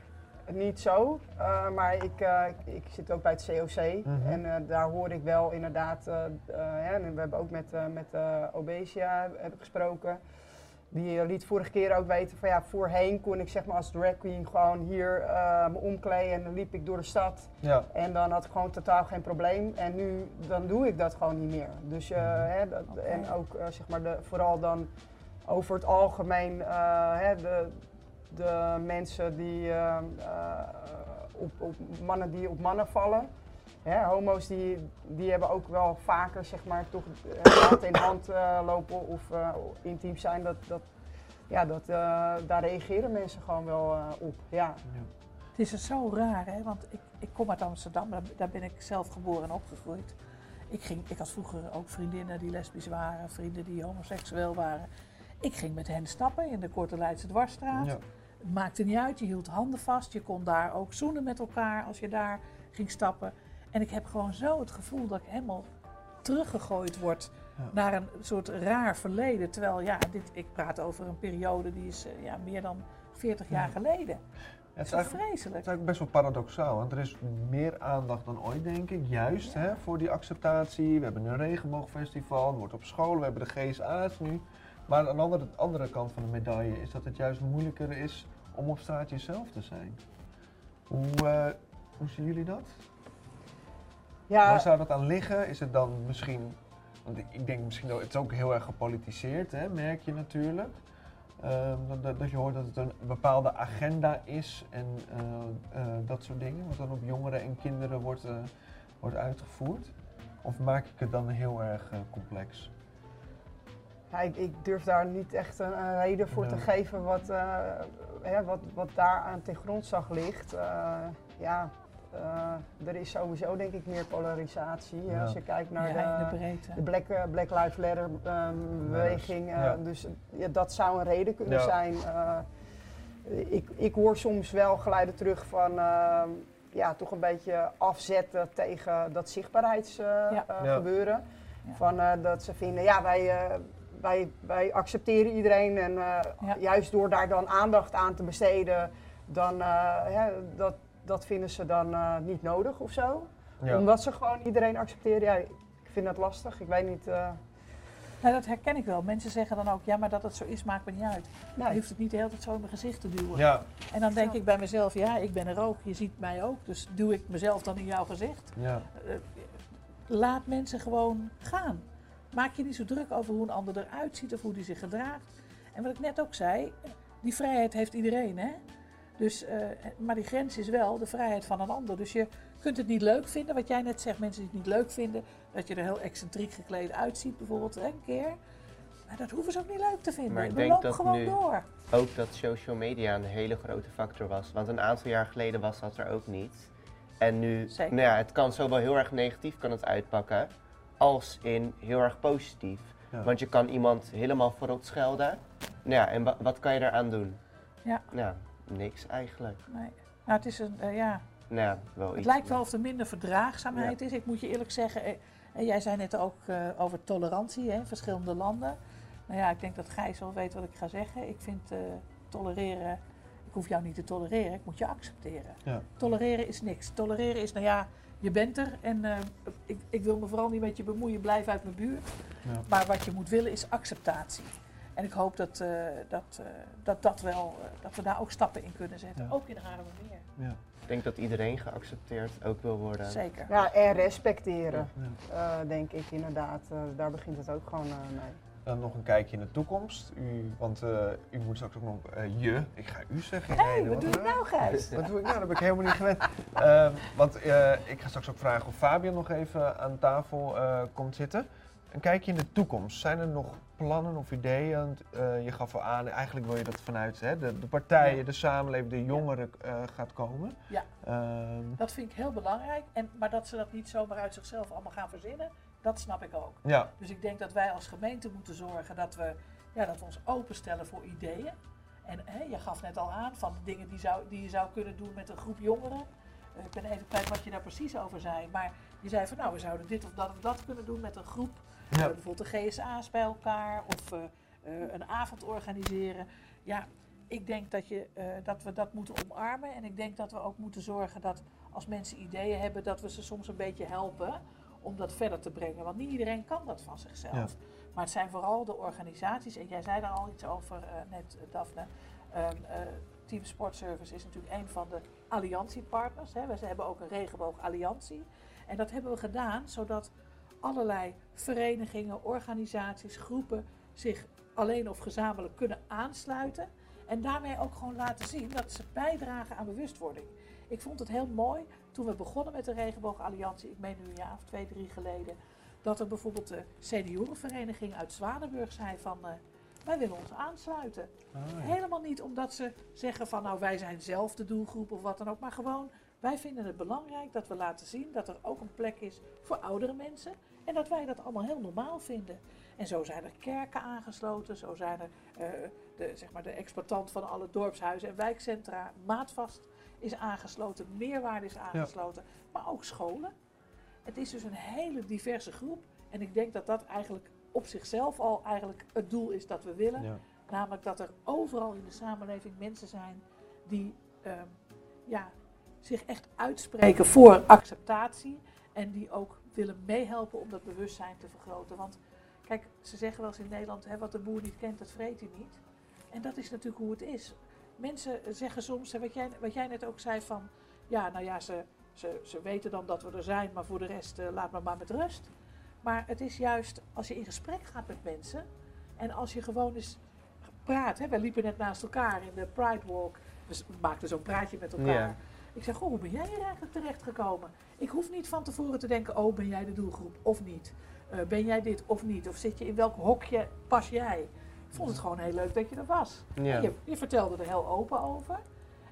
Speaker 2: niet zo, eh, maar ik, eh, ik, zit ook bij het COC
Speaker 1: Mhm.
Speaker 2: en daar hoor ik wel inderdaad, hè, en we hebben ook met, met Obesia heb ik gesproken. Die liet vorige keer ook weten van ja, voorheen kon ik zeg maar als drag queen gewoon hier me omkleden en dan liep ik door de stad.
Speaker 1: Ja,
Speaker 2: En dan had ik gewoon totaal geen probleem. En nu dan doe ik dat gewoon niet meer. Dus eh, hè, dat, en ook zeg maar de, vooral dan over het algemeen eh, hè, de, de mensen die eh, eh, op, op mannen die op mannen vallen. Hè, homo's die, die hebben ook wel vaker zeg maar toch hand in hand lopen of eh, intiem zijn. Dat, dat, ja, dat, eh, daar reageren mensen gewoon wel eh, op. Ja.
Speaker 3: Het is er zo raar, hè? Want ik, ik kom uit Amsterdam, daar, daar ben ik zelf geboren en opgegroeid. Ik, ging, ik had vroeger ook vriendinnen die lesbisch waren, vrienden die homoseksueel waren. Ik ging met hen stappen in de Korte Leidse Dwarsstraat.
Speaker 1: ja.
Speaker 3: Het maakte niet uit, je hield handen vast. Je kon daar ook zoenen met elkaar als je daar ging stappen. En ik heb gewoon zo het gevoel dat ik helemaal teruggegooid word
Speaker 1: Ja.
Speaker 3: naar een soort raar verleden. Terwijl, ja, dit, ik praat over een periode die is eh, ja, meer dan 40 jaar
Speaker 1: Ja.
Speaker 3: geleden.
Speaker 1: Het is
Speaker 3: is
Speaker 1: eigenlijk Het
Speaker 3: vreselijk.
Speaker 1: is eigenlijk best wel paradoxaal, want er is meer aandacht dan ooit, denk ik. Juist hè, voor die acceptatie. We hebben een regenboogfestival, er wordt op scholen, we hebben de GSA's nu. Maar aan de andere, andere kant van de medaille is dat het juist moeilijker is om op straat jezelf te zijn. Hoe, eh, hoe zien jullie dat?
Speaker 2: Ja,
Speaker 1: Waar zou dat aan liggen? Is het dan misschien, want ik, denk misschien dat het is ook heel erg gepolitiseerd, hè, merk je natuurlijk. Ehm, dat- dat, je hoort dat het een bepaalde agenda is en eh, eh, dat soort dingen, wat dan op jongeren en kinderen wordt, wordt uitgevoerd. Of maak ik het dan heel erg complex?
Speaker 2: Ja, ik, ik durf daar niet echt een, een reden voor te geven wat, eh, hè, wat, wat daar aan ten grondslag ligt. Eh, ja, eh, er is sowieso denk ik meer polarisatie.
Speaker 1: Ja.
Speaker 2: Als je kijkt naar
Speaker 3: de
Speaker 2: de,
Speaker 3: breedte.
Speaker 2: de Black, Black Lives Matter ehm, beweging. eh,
Speaker 1: Ja.
Speaker 2: Dus ja, dat zou een reden kunnen
Speaker 1: Ja.
Speaker 2: zijn. Eh, ik, ik hoor soms wel geluiden terug van ehm, ja, toch een beetje afzetten tegen dat zichtbaarheidsgebeuren. Van, eh, dat ze vinden, ja, wij, eh, wij, wij accepteren iedereen en eh,
Speaker 3: Ja.
Speaker 2: juist door daar dan aandacht aan te besteden, dan, eh, hè, dat, dat vinden ze dan eh, niet nodig of zo.
Speaker 1: Ja.
Speaker 2: Omdat ze gewoon iedereen accepteren. Ja, ik vind dat lastig. Ik weet niet. eh,
Speaker 3: Nou, dat herken ik wel. Mensen zeggen dan ook, ja, maar dat het zo is, maakt me niet uit. Je
Speaker 2: nee.
Speaker 3: hoeft het niet de hele tijd zo in mijn gezicht te duwen.
Speaker 1: Ja,
Speaker 3: En dan denk ik bij mezelf, ja, ik ben er ook, je ziet mij ook, dus duw ik mezelf dan in jouw gezicht.
Speaker 1: ja,
Speaker 3: laat mensen gewoon gaan. Maak je niet zo druk over hoe een ander eruit ziet of hoe die zich gedraagt. En wat ik net ook zei, die vrijheid heeft iedereen, hè? Dus, eh, maar die grens is wel de vrijheid van een ander. Dus je kunt het niet leuk vinden, wat jij net zegt, mensen die het niet leuk vinden, dat je er heel excentriek gekleed uitziet bijvoorbeeld, een keer. Maar dat hoeven ze ook niet leuk te vinden.
Speaker 4: Maar ik
Speaker 3: We
Speaker 4: denk dat
Speaker 3: gewoon
Speaker 4: nu-
Speaker 3: door.
Speaker 4: Ook dat social media een hele grote factor was. Want een aantal jaar geleden was dat er ook niet. En nu,
Speaker 3: Zeker.
Speaker 4: nou ja, het kan zowel heel erg negatief kan het uitpakken, als in heel erg positief.
Speaker 1: Ja.
Speaker 4: Want je kan iemand helemaal verrot schelden. Nou ja, en wa- wat kan je daaraan doen?
Speaker 3: Ja.
Speaker 4: Nou, niks eigenlijk.
Speaker 3: Nee. Nou, het is een, eh, ja,
Speaker 4: Nou ja, wel
Speaker 3: Het
Speaker 4: iets.
Speaker 3: lijkt wel of er minder verdraagzaamheid is. Ik moet je eerlijk zeggen, eh, en jij zei net ook eh, over tolerantie hè, in verschillende landen. Nou ja, ik denk dat Gijs wel weet wat ik ga zeggen. Ik vind eh, tolereren, ik hoef jou niet te tolereren, ik moet je accepteren.
Speaker 1: Ja.
Speaker 3: Tolereren is niks. Tolereren is, nou ja, je bent er en eh, ik, ik wil me vooral niet met je bemoeien, blijf uit mijn buurt.
Speaker 1: Ja.
Speaker 3: Maar wat je moet willen is acceptatie. En ik hoop dat, eh, dat, eh, dat, dat, wel, eh, dat we daar ook stappen in kunnen zetten.
Speaker 1: Ja.
Speaker 3: Ook in Haarlemmermeer.
Speaker 1: Ja.
Speaker 4: Ik denk dat iedereen geaccepteerd ook wil worden.
Speaker 3: Zeker.
Speaker 2: Ja, en respecteren,
Speaker 1: Ja.
Speaker 2: eh, denk ik inderdaad. Daar begint het ook gewoon eh, mee.
Speaker 1: Dan nog een kijkje in de toekomst. U, want eh, u moet straks ook nog eh, je. Ik ga u zeggen.
Speaker 3: Hé, hey, wat doe je nou, Gijs?
Speaker 1: Wat doe ik nou? Dat ben ik helemaal niet gewend. Ehm, want eh, ik ga straks ook vragen of Fabian nog even aan tafel eh, komt zitten. Een kijkje in de toekomst. Zijn er nog plannen of ideeën? Want, eh, je gaf al aan, eigenlijk wil je dat vanuit hè, de, de partijen,
Speaker 3: Ja.
Speaker 1: de samenleving, de jongeren eh, gaat komen.
Speaker 3: Ja.
Speaker 1: Ehm,
Speaker 3: Dat vind ik heel belangrijk. En, maar dat ze dat niet zomaar uit zichzelf allemaal gaan verzinnen, dat snap ik ook.
Speaker 1: ja,
Speaker 3: Dus ik denk dat wij als gemeente moeten zorgen dat we, ja, dat we ons openstellen voor ideeën. En hè, je gaf net al aan van de dingen die, zou, die je zou kunnen doen met een groep jongeren. Eh, ik ben even kwijt wat je daar precies over zei. Maar je zei van nou, we zouden dit of dat of dat kunnen doen met een groep.
Speaker 1: Ja.
Speaker 3: Eh, bijvoorbeeld de GSA's bij elkaar of eh, een avond organiseren. Ja, ik denk dat, je, dat we dat moeten omarmen. En ik denk dat we ook moeten zorgen dat als mensen ideeën hebben, dat we ze soms een beetje helpen om dat verder te brengen. Want niet iedereen kan dat van zichzelf.
Speaker 1: Ja.
Speaker 3: Maar het zijn vooral de organisaties, en jij zei daar al iets over eh, net, eh, Daphne. Ehm, eh, Team Sportservice is natuurlijk een van de alliantiepartners. Hè. We hebben ook een regenboog-alliantie. En dat hebben we gedaan zodat allerlei verenigingen, organisaties, groepen zich alleen of gezamenlijk kunnen aansluiten. En daarmee ook gewoon laten zien dat ze bijdragen aan bewustwording. Ik vond het heel mooi toen we begonnen met de Regenboog-alliantie, ik meen nu een jaar of twee, drie geleden, dat er bijvoorbeeld de seniorenvereniging uit Zwanenburg zei van eh, wij willen ons aansluiten.
Speaker 1: Ah, ja.
Speaker 3: Helemaal niet omdat ze zeggen van nou wij zijn zelf de doelgroep of wat dan ook, maar gewoon wij vinden het belangrijk dat we laten zien dat er ook een plek is voor oudere mensen en dat wij dat allemaal heel normaal vinden. En zo zijn er kerken aangesloten, zo zijn er eh, de, zeg maar de exploitant van alle dorpshuizen en wijkcentra, Maatvast is aangesloten, Meerwaarde is aangesloten, maar ook scholen. Het is dus een hele diverse groep en ik denk dat dat eigenlijk op zichzelf al eigenlijk het doel is dat we willen.
Speaker 1: Ja.
Speaker 3: Namelijk dat er overal in de samenleving mensen zijn die ehm, ja, zich echt uitspreken voor acceptatie. En die ook willen meehelpen om dat bewustzijn te vergroten. Want kijk, ze zeggen wel eens in Nederland, hè, wat de boer niet kent, dat vreet hij niet. En dat is natuurlijk hoe het is. Mensen zeggen soms, wat, jij, wat jij net ook zei van, ja, nou ja, ze, ze, ze weten dan dat we er zijn, maar voor de rest eh, laat me maar met rust. Maar het is juist als je in gesprek gaat met mensen en als je gewoon eens praat. Hè, wij liepen net naast elkaar in de Pride Walk. We maakten zo'n praatje met elkaar. Ik zeg, goh, hoe ben jij hier eigenlijk terechtgekomen? Ik hoef niet van tevoren te denken, oh, ben jij de doelgroep of niet? Eh, ben jij dit of niet? Of zit je in welk hokje pas jij? Ik vond het gewoon heel leuk dat je er was.
Speaker 4: Ja.
Speaker 3: Je, je vertelde er heel open over.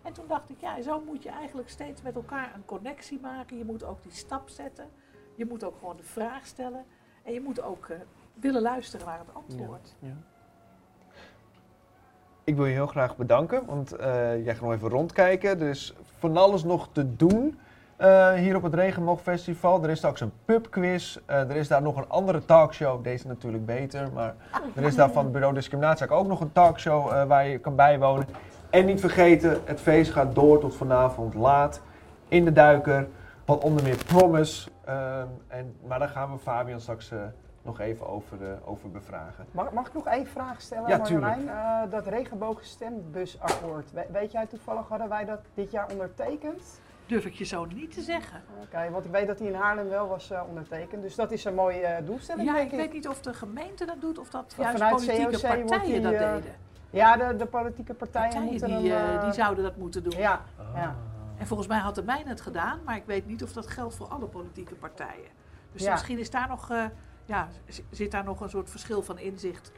Speaker 3: En toen dacht ik, ja, zo moet je eigenlijk steeds met elkaar een connectie maken. Je moet ook die stap zetten. Je moet ook gewoon de vraag stellen. En je moet ook eh, willen luisteren naar het antwoord.
Speaker 1: Ja. Ik wil je heel graag bedanken, want eh, jij gaat nog even rondkijken. Er is van alles nog te doen eh, hier op het Regenboogfestival. Er is straks een pubquiz. Eh, er is daar nog een andere talkshow. Deze natuurlijk beter, maar er is daar van het Bureau Discriminatie ook nog een talkshow eh, waar je kan bijwonen. En niet vergeten, het feest gaat door tot vanavond laat in de Duiker. Wat onder meer Promise. En, maar daar gaan we Fabian straks nog even over, over bevragen.
Speaker 2: Mag, mag ik nog één vraag stellen,
Speaker 1: Ja,
Speaker 2: Marjolein? Dat regenboogstembusakkoord. We- weet jij toevallig, hadden wij dat dit jaar ondertekend?
Speaker 3: Durf ik je zo niet te zeggen.
Speaker 2: Oké, want ik weet dat die in Haarlem wel was eh, ondertekend. Dus dat is een mooie eh, doelstelling,
Speaker 3: Ja,
Speaker 2: denk
Speaker 3: ik weet niet of de gemeente dat doet of dat
Speaker 2: Of
Speaker 3: juist
Speaker 2: vanuit
Speaker 3: politieke
Speaker 2: COC wordt
Speaker 3: partijen
Speaker 2: die,
Speaker 3: dat
Speaker 2: eh,
Speaker 3: deden.
Speaker 2: Ja, de, de politieke partijen,
Speaker 3: Partijen
Speaker 2: moeten
Speaker 3: die, die zouden dat moeten doen.
Speaker 2: Ja, ja.
Speaker 3: En volgens mij had de mijne het gedaan, maar ik weet niet of dat geldt voor alle politieke partijen. Dus
Speaker 2: Ja.
Speaker 3: misschien is daar nog, eh, ja, zit daar nog een soort verschil van inzicht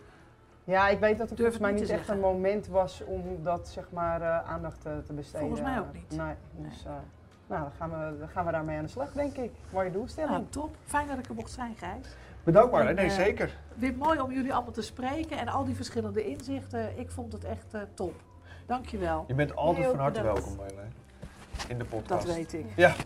Speaker 2: Ja, ik weet dat het
Speaker 3: Durf
Speaker 2: volgens mij niet
Speaker 3: niet
Speaker 2: echt een moment was om dat zeg maar eh, aandacht eh, te besteden.
Speaker 3: Volgens mij ook niet.
Speaker 2: Nee, dus eh, nou, dan gaan, we, dan gaan we daarmee aan de slag, denk ik. Mooie doelstelling.
Speaker 3: Nou, top. Fijn dat ik er mocht zijn, Gijs.
Speaker 1: Bedankt Marlijn, nee zeker.
Speaker 3: Weer mooi om jullie allemaal te spreken en al die verschillende inzichten. Ik vond het echt eh, top. Dankjewel.
Speaker 1: Je bent altijd
Speaker 5: Heel
Speaker 1: van harte
Speaker 5: bedankt.
Speaker 1: welkom Marlijn. In de podcast.
Speaker 3: Dat weet ik.
Speaker 1: Ja.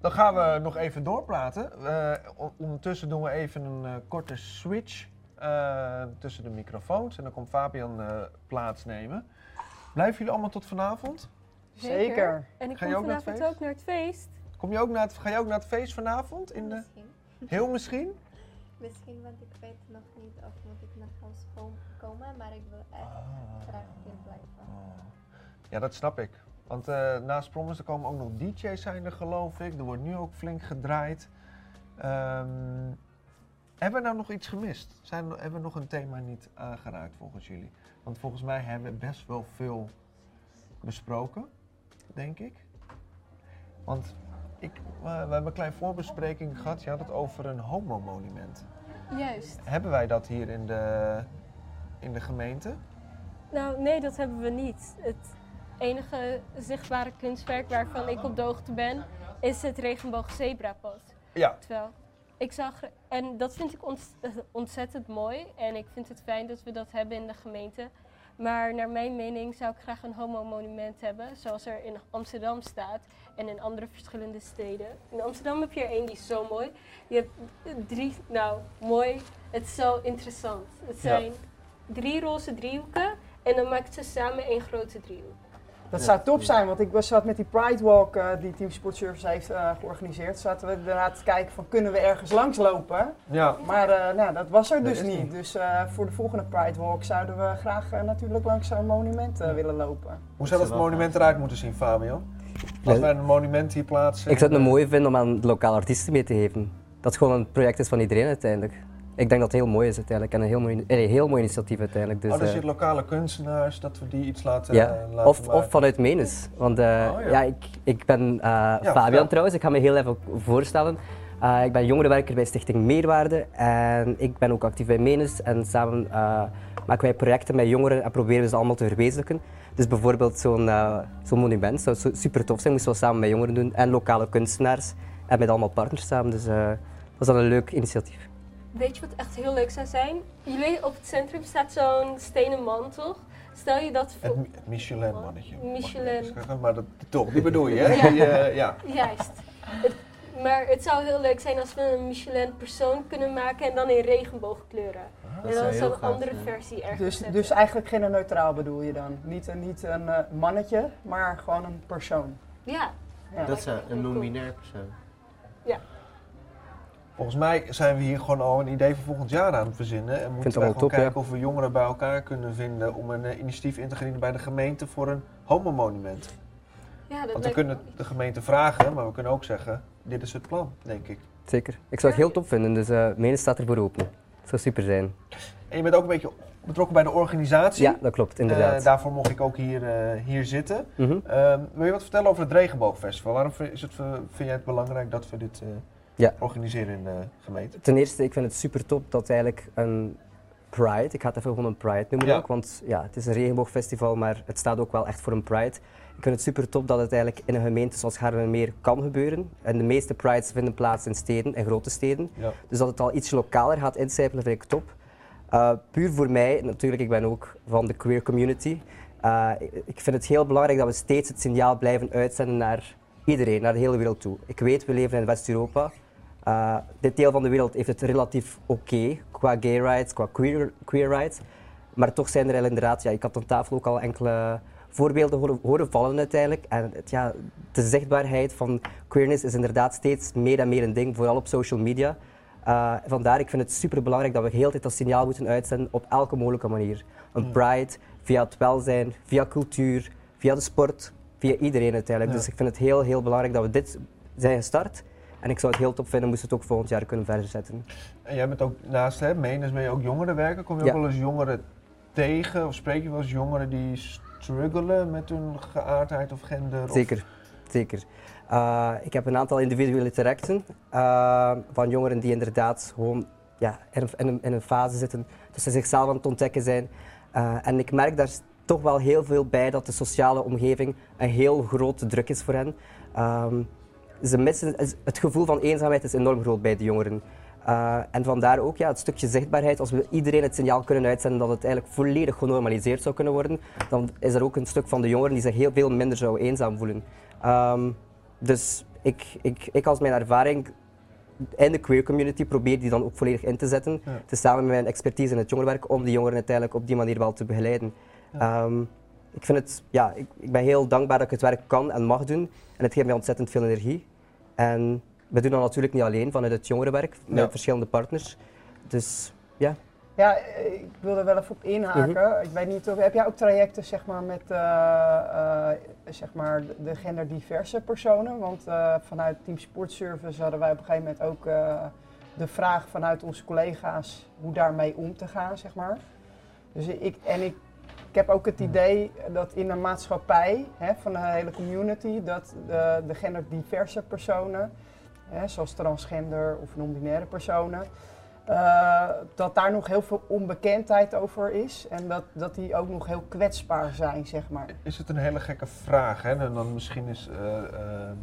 Speaker 1: Dan gaan we nog even doorpraten. Eh, on- ondertussen doen we even een eh, korte switch eh, tussen de microfoons. En dan komt Fabian eh, plaatsnemen. Blijven jullie allemaal tot vanavond?
Speaker 2: Zeker.
Speaker 5: En ik
Speaker 1: Ga
Speaker 5: kom
Speaker 1: je ook naar het
Speaker 5: vanavond
Speaker 1: feest?
Speaker 5: ook naar het feest.
Speaker 1: Kom je ook naar het, ga je ook naar het feest vanavond? In de,
Speaker 6: Misschien.
Speaker 1: heel misschien?
Speaker 6: Misschien, want ik weet nog niet of moet ik naar huis kom- komen, maar ik wil echt graag hier blijven.
Speaker 1: Ja, dat snap ik. Want eh, naast Promise er komen ook nog DJ's zijn er geloof ik. Er wordt nu ook flink gedraaid. Ehm, hebben we nou nog iets gemist? Zijn, hebben we nog een thema niet aangeraakt volgens jullie? Want volgens mij hebben we best wel veel besproken, denk ik. Want ik, eh, we hebben een kleine voorbespreking gehad. Je had het over een homomonument.
Speaker 5: Juist.
Speaker 1: Hebben wij dat hier in de, in de gemeente?
Speaker 5: Nou, nee, dat hebben we niet. Het enige zichtbare kunstwerk waarvan ik op de hoogte ben, is het regenboog zebrapad.
Speaker 1: Ja.
Speaker 5: Terwijl ik zag, en dat vind ik ont- ontzettend mooi en ik vind het fijn dat we dat hebben in de gemeente. Maar naar mijn mening zou ik graag een homo-monument hebben, zoals er in Amsterdam staat en in andere verschillende steden. In Amsterdam heb je er één die is zo mooi. Je hebt drie, nou mooi, het is zo interessant. Het
Speaker 1: Ja.
Speaker 5: zijn drie roze driehoeken en dan maakt ze samen één grote driehoek.
Speaker 2: Dat zou top zijn, want ik was, zat met die Pride Walk eh, die Team Sport Service heeft eh, georganiseerd. Zaten we inderdaad te kijken van kunnen we ergens langslopen.
Speaker 1: Ja.
Speaker 2: Maar eh, nou, dat was er dus
Speaker 1: is
Speaker 2: niet.
Speaker 1: niet.
Speaker 2: Dus eh, voor de volgende Pride Walk zouden we graag natuurlijk langs zo'n monument willen lopen.
Speaker 1: Hoe zou dat monument eruit moeten zien, Fabian? Als wij een monument hier plaatsen.
Speaker 7: Ik zou het een mooie vinden om aan de lokale artiesten mee te geven. Dat het gewoon een project is van iedereen uiteindelijk. Ik denk dat het heel mooi is uiteindelijk en een heel mooi, eh, heel mooi initiatief uiteindelijk. Dus,
Speaker 1: oh, dus
Speaker 7: eh,
Speaker 1: je lokale kunstenaars, dat we die iets laten,
Speaker 7: ja.
Speaker 1: eh, laten
Speaker 7: of, of
Speaker 1: maken.
Speaker 7: vanuit Menes. Want
Speaker 1: Oh, ja.
Speaker 7: ja. ik, ik ben Fabian trouwens, ik ga me heel even voorstellen. Ik ben jongerenwerker bij Stichting Meerwaarde en ik ben ook actief bij Menes. En samen maken wij projecten met jongeren en proberen we ze allemaal te verwezenlijken. Dus bijvoorbeeld zo'n zo'n monument zou su- super tof zijn, moesten we samen met jongeren doen en lokale kunstenaars en met allemaal partners samen. Dus dat was dan een leuk initiatief.
Speaker 5: Weet je wat echt heel leuk zou zijn? Jullie op het centrum staat zo'n stenen man, toch? Stel je dat voor...
Speaker 1: Het Michelin-mannetje.
Speaker 5: Michelin.
Speaker 1: zeggen, Maar dat, toch, die bedoel je, hè?
Speaker 5: Ja.
Speaker 1: Die, eh, ja.
Speaker 5: Juist. Het- maar het zou heel leuk zijn als we een Michelin persoon kunnen maken en dan in regenboogkleuren.
Speaker 4: Dat
Speaker 5: en dan zo'n andere
Speaker 4: zijn.
Speaker 5: versie ergens
Speaker 2: Dus,
Speaker 5: zetten.
Speaker 2: dus eigenlijk geen neutraal bedoel je dan? Niet, een- niet een eh, mannetje, maar gewoon een persoon.
Speaker 5: Ja,
Speaker 2: Ja.
Speaker 4: Dat is eh, een
Speaker 5: cool.
Speaker 4: non-binair persoon.
Speaker 1: Volgens mij zijn we hier gewoon al een idee voor volgend jaar aan het verzinnen. En moeten
Speaker 7: het
Speaker 1: we gewoon
Speaker 7: top, ja.
Speaker 1: kijken of we jongeren bij elkaar kunnen vinden om een eh, initiatief in te dienen bij de gemeente voor een homomonument.
Speaker 5: Ja, dat
Speaker 1: Want we kunnen de gemeente vragen, maar we kunnen ook zeggen, dit is het plan, denk ik.
Speaker 7: Zeker. Ik zou het heel top vinden, dus eh Menes staat ervoor open. Het zou super zijn.
Speaker 1: En je bent ook een beetje betrokken bij de organisatie.
Speaker 7: Ja, dat klopt, inderdaad.
Speaker 1: Eh, daarvoor mocht ik ook hier, eh, hier zitten.
Speaker 7: Mhm.
Speaker 1: Ehm, wil je wat vertellen over het Regenboogfestival? Waarom vind- is het, vind jij het belangrijk dat we dit eh,
Speaker 7: Ja.
Speaker 1: organiseren in de gemeente?
Speaker 7: Ten eerste, ik vind het super top dat eigenlijk een Pride, ik ga het even gewoon een Pride noemen
Speaker 1: Ja.
Speaker 7: ook, want ja, het is een regenboogfestival, maar het staat ook wel echt voor een Pride. Ik vind het super top dat het eigenlijk in een gemeente zoals Gardermeer kan gebeuren. En de meeste Prides vinden plaats in steden, in grote steden.
Speaker 1: Ja.
Speaker 7: Dus dat het al iets lokaler gaat incijpelen, vind ik top. Uh, puur voor mij, natuurlijk, ik ben ook van de queer community. Uh, ik vind het heel belangrijk dat we steeds het signaal blijven uitzenden naar iedereen, naar de hele wereld toe. Ik weet, we leven in West-Europa. Uh, dit deel van de wereld heeft het relatief oké qua gay rights, qua queer, queer rights. Maar toch zijn er inderdaad, ja, ik had aan tafel ook al enkele voorbeelden horen, horen vallen uiteindelijk. En het, ja, de zichtbaarheid van queerness is inderdaad steeds meer en meer een ding, vooral op social media. Uh, vandaar, ik vind het super belangrijk dat we heel tijd dat signaal moeten uitzenden op elke mogelijke manier. Een pride, via het welzijn, via cultuur, via de sport, via iedereen uiteindelijk.
Speaker 1: Ja.
Speaker 7: Dus ik vind het heel, heel belangrijk dat we dit zijn gestart. En ik zou het heel top vinden moesten we het ook volgend jaar kunnen verder zetten.
Speaker 1: En jij bent ook naast hè, Menens ben je ook jongerenwerker. Kom je
Speaker 7: Ja.
Speaker 1: ook wel eens jongeren tegen of spreek je wel eens jongeren die struggelen met hun geaardheid of gender? of-
Speaker 7: Zeker, zeker. Uh, ik heb een aantal individuele trajecten uh, van jongeren die inderdaad gewoon ja, in, in een fase zitten, dat ze zichzelf aan het ontdekken zijn. Eh, en ik merk daar toch wel heel veel bij dat de sociale omgeving een heel grote druk is voor hen. Ehm, ze missen, het gevoel van eenzaamheid is enorm groot bij de jongeren. Eh, en vandaar ook ja, het stukje zichtbaarheid. Als we iedereen het signaal kunnen uitzenden dat het eigenlijk volledig genormaliseerd zou kunnen worden, dan is er ook een stuk van de jongeren die zich heel veel minder zouden eenzaam voelen. Ehm, dus ik, ik, ik als mijn ervaring in de queer community probeer die dan ook volledig in te zetten,
Speaker 1: Ja.
Speaker 7: tezamen met mijn expertise in het jongerenwerk, om die jongeren uiteindelijk op die manier wel te begeleiden. Ehm, ik, vind het, ja, ik, ik ben heel dankbaar dat ik het werk kan en mag doen. En het geeft mij ontzettend veel energie. En we doen dat natuurlijk niet alleen vanuit het jongerenwerk, met
Speaker 1: Ja.
Speaker 7: verschillende partners. Dus ja.
Speaker 2: Ja, ik wil er wel even op inhaken. Ik weet niet of heb jij ook trajecten zeg maar met eh, eh, zeg maar de- de genderdiverse personen? Want eh, vanuit Team Sportservice hadden wij op een gegeven moment ook eh, de vraag vanuit onze collega's hoe daarmee om te gaan, zeg maar. Dus ik en ik, ik heb ook het idee dat in de maatschappij hè, van de hele community dat de, de genderdiverse personen, hè, zoals transgender of non-binaire personen, eh, dat daar nog heel veel onbekendheid over is en dat, dat die ook nog heel kwetsbaar zijn, zeg maar.
Speaker 1: Is het een hele gekke vraag, hè? En dan misschien is... eh, ehm,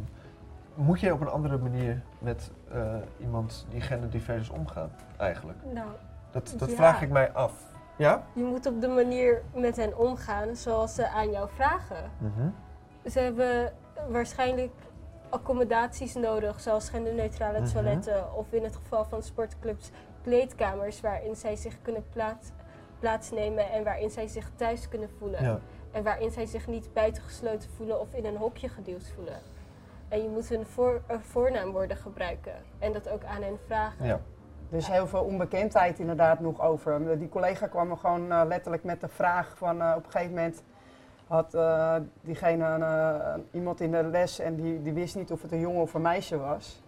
Speaker 1: moet je op een andere manier met eh, iemand die genderdivers is omgaan, eigenlijk?
Speaker 5: Nou,
Speaker 1: Dat, dat
Speaker 5: Ja.
Speaker 1: vraag ik mij af. Ja?
Speaker 5: je moet op de manier met hen omgaan zoals ze aan jou vragen.
Speaker 1: Mhm.
Speaker 5: Ze hebben waarschijnlijk accommodaties nodig, zoals genderneutrale
Speaker 1: Mhm.
Speaker 5: toiletten of in het geval van sportclubs kleedkamers waarin zij zich kunnen plaats, plaatsnemen en waarin zij zich thuis kunnen voelen.
Speaker 1: Ja.
Speaker 5: En waarin zij zich niet buitengesloten voelen of in een hokje geduwd voelen. En je moet hun voor, eh, voornaamwoorden gebruiken en dat ook aan hen vragen.
Speaker 1: ja.
Speaker 2: Is heel veel onbekendheid inderdaad nog over. Die collega kwam er gewoon eh, letterlijk met de vraag van eh, op een gegeven moment had eh, diegene iemand in de les en die, die wist niet of het een jongen of een meisje was.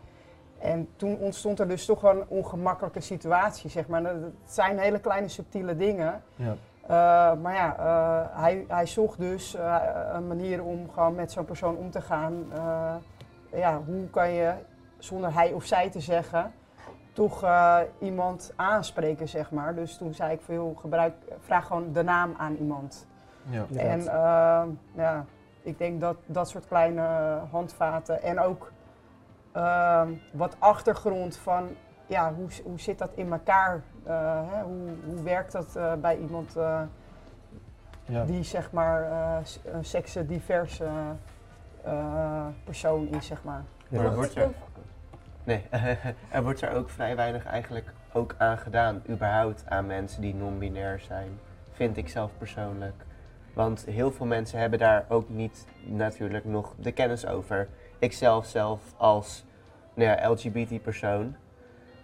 Speaker 2: En toen ontstond er dus toch een ongemakkelijke situatie, zeg maar. Het zijn hele kleine subtiele dingen.
Speaker 1: ja.
Speaker 2: Maar ja, hij, hij zocht dus een manier om gewoon met zo'n persoon om te gaan. Ja, hoe kan je, zonder hij of zij te zeggen, toch uh, iemand aanspreken, zeg maar. Dus toen zei ik veel gebruik, vraag gewoon de naam aan iemand.
Speaker 1: Ja.
Speaker 2: En uh, ja, ik denk dat dat soort kleine handvaten en ook uh, wat achtergrond van ja, hoe, hoe zit dat in elkaar? Uh, hè? Hoe, hoe werkt dat uh, bij iemand uh, ja. die zeg maar een seksdiverse persoon is, zeg maar?
Speaker 4: Ja. Maar wordt er, nee, er wordt er ook vrij weinig eigenlijk ook aan gedaan, überhaupt aan mensen die non-binair zijn, vind ik zelf persoonlijk. Want heel veel mensen hebben daar ook niet natuurlijk nog de kennis over. Ik zelf zelf als nou ja, LGBT-persoon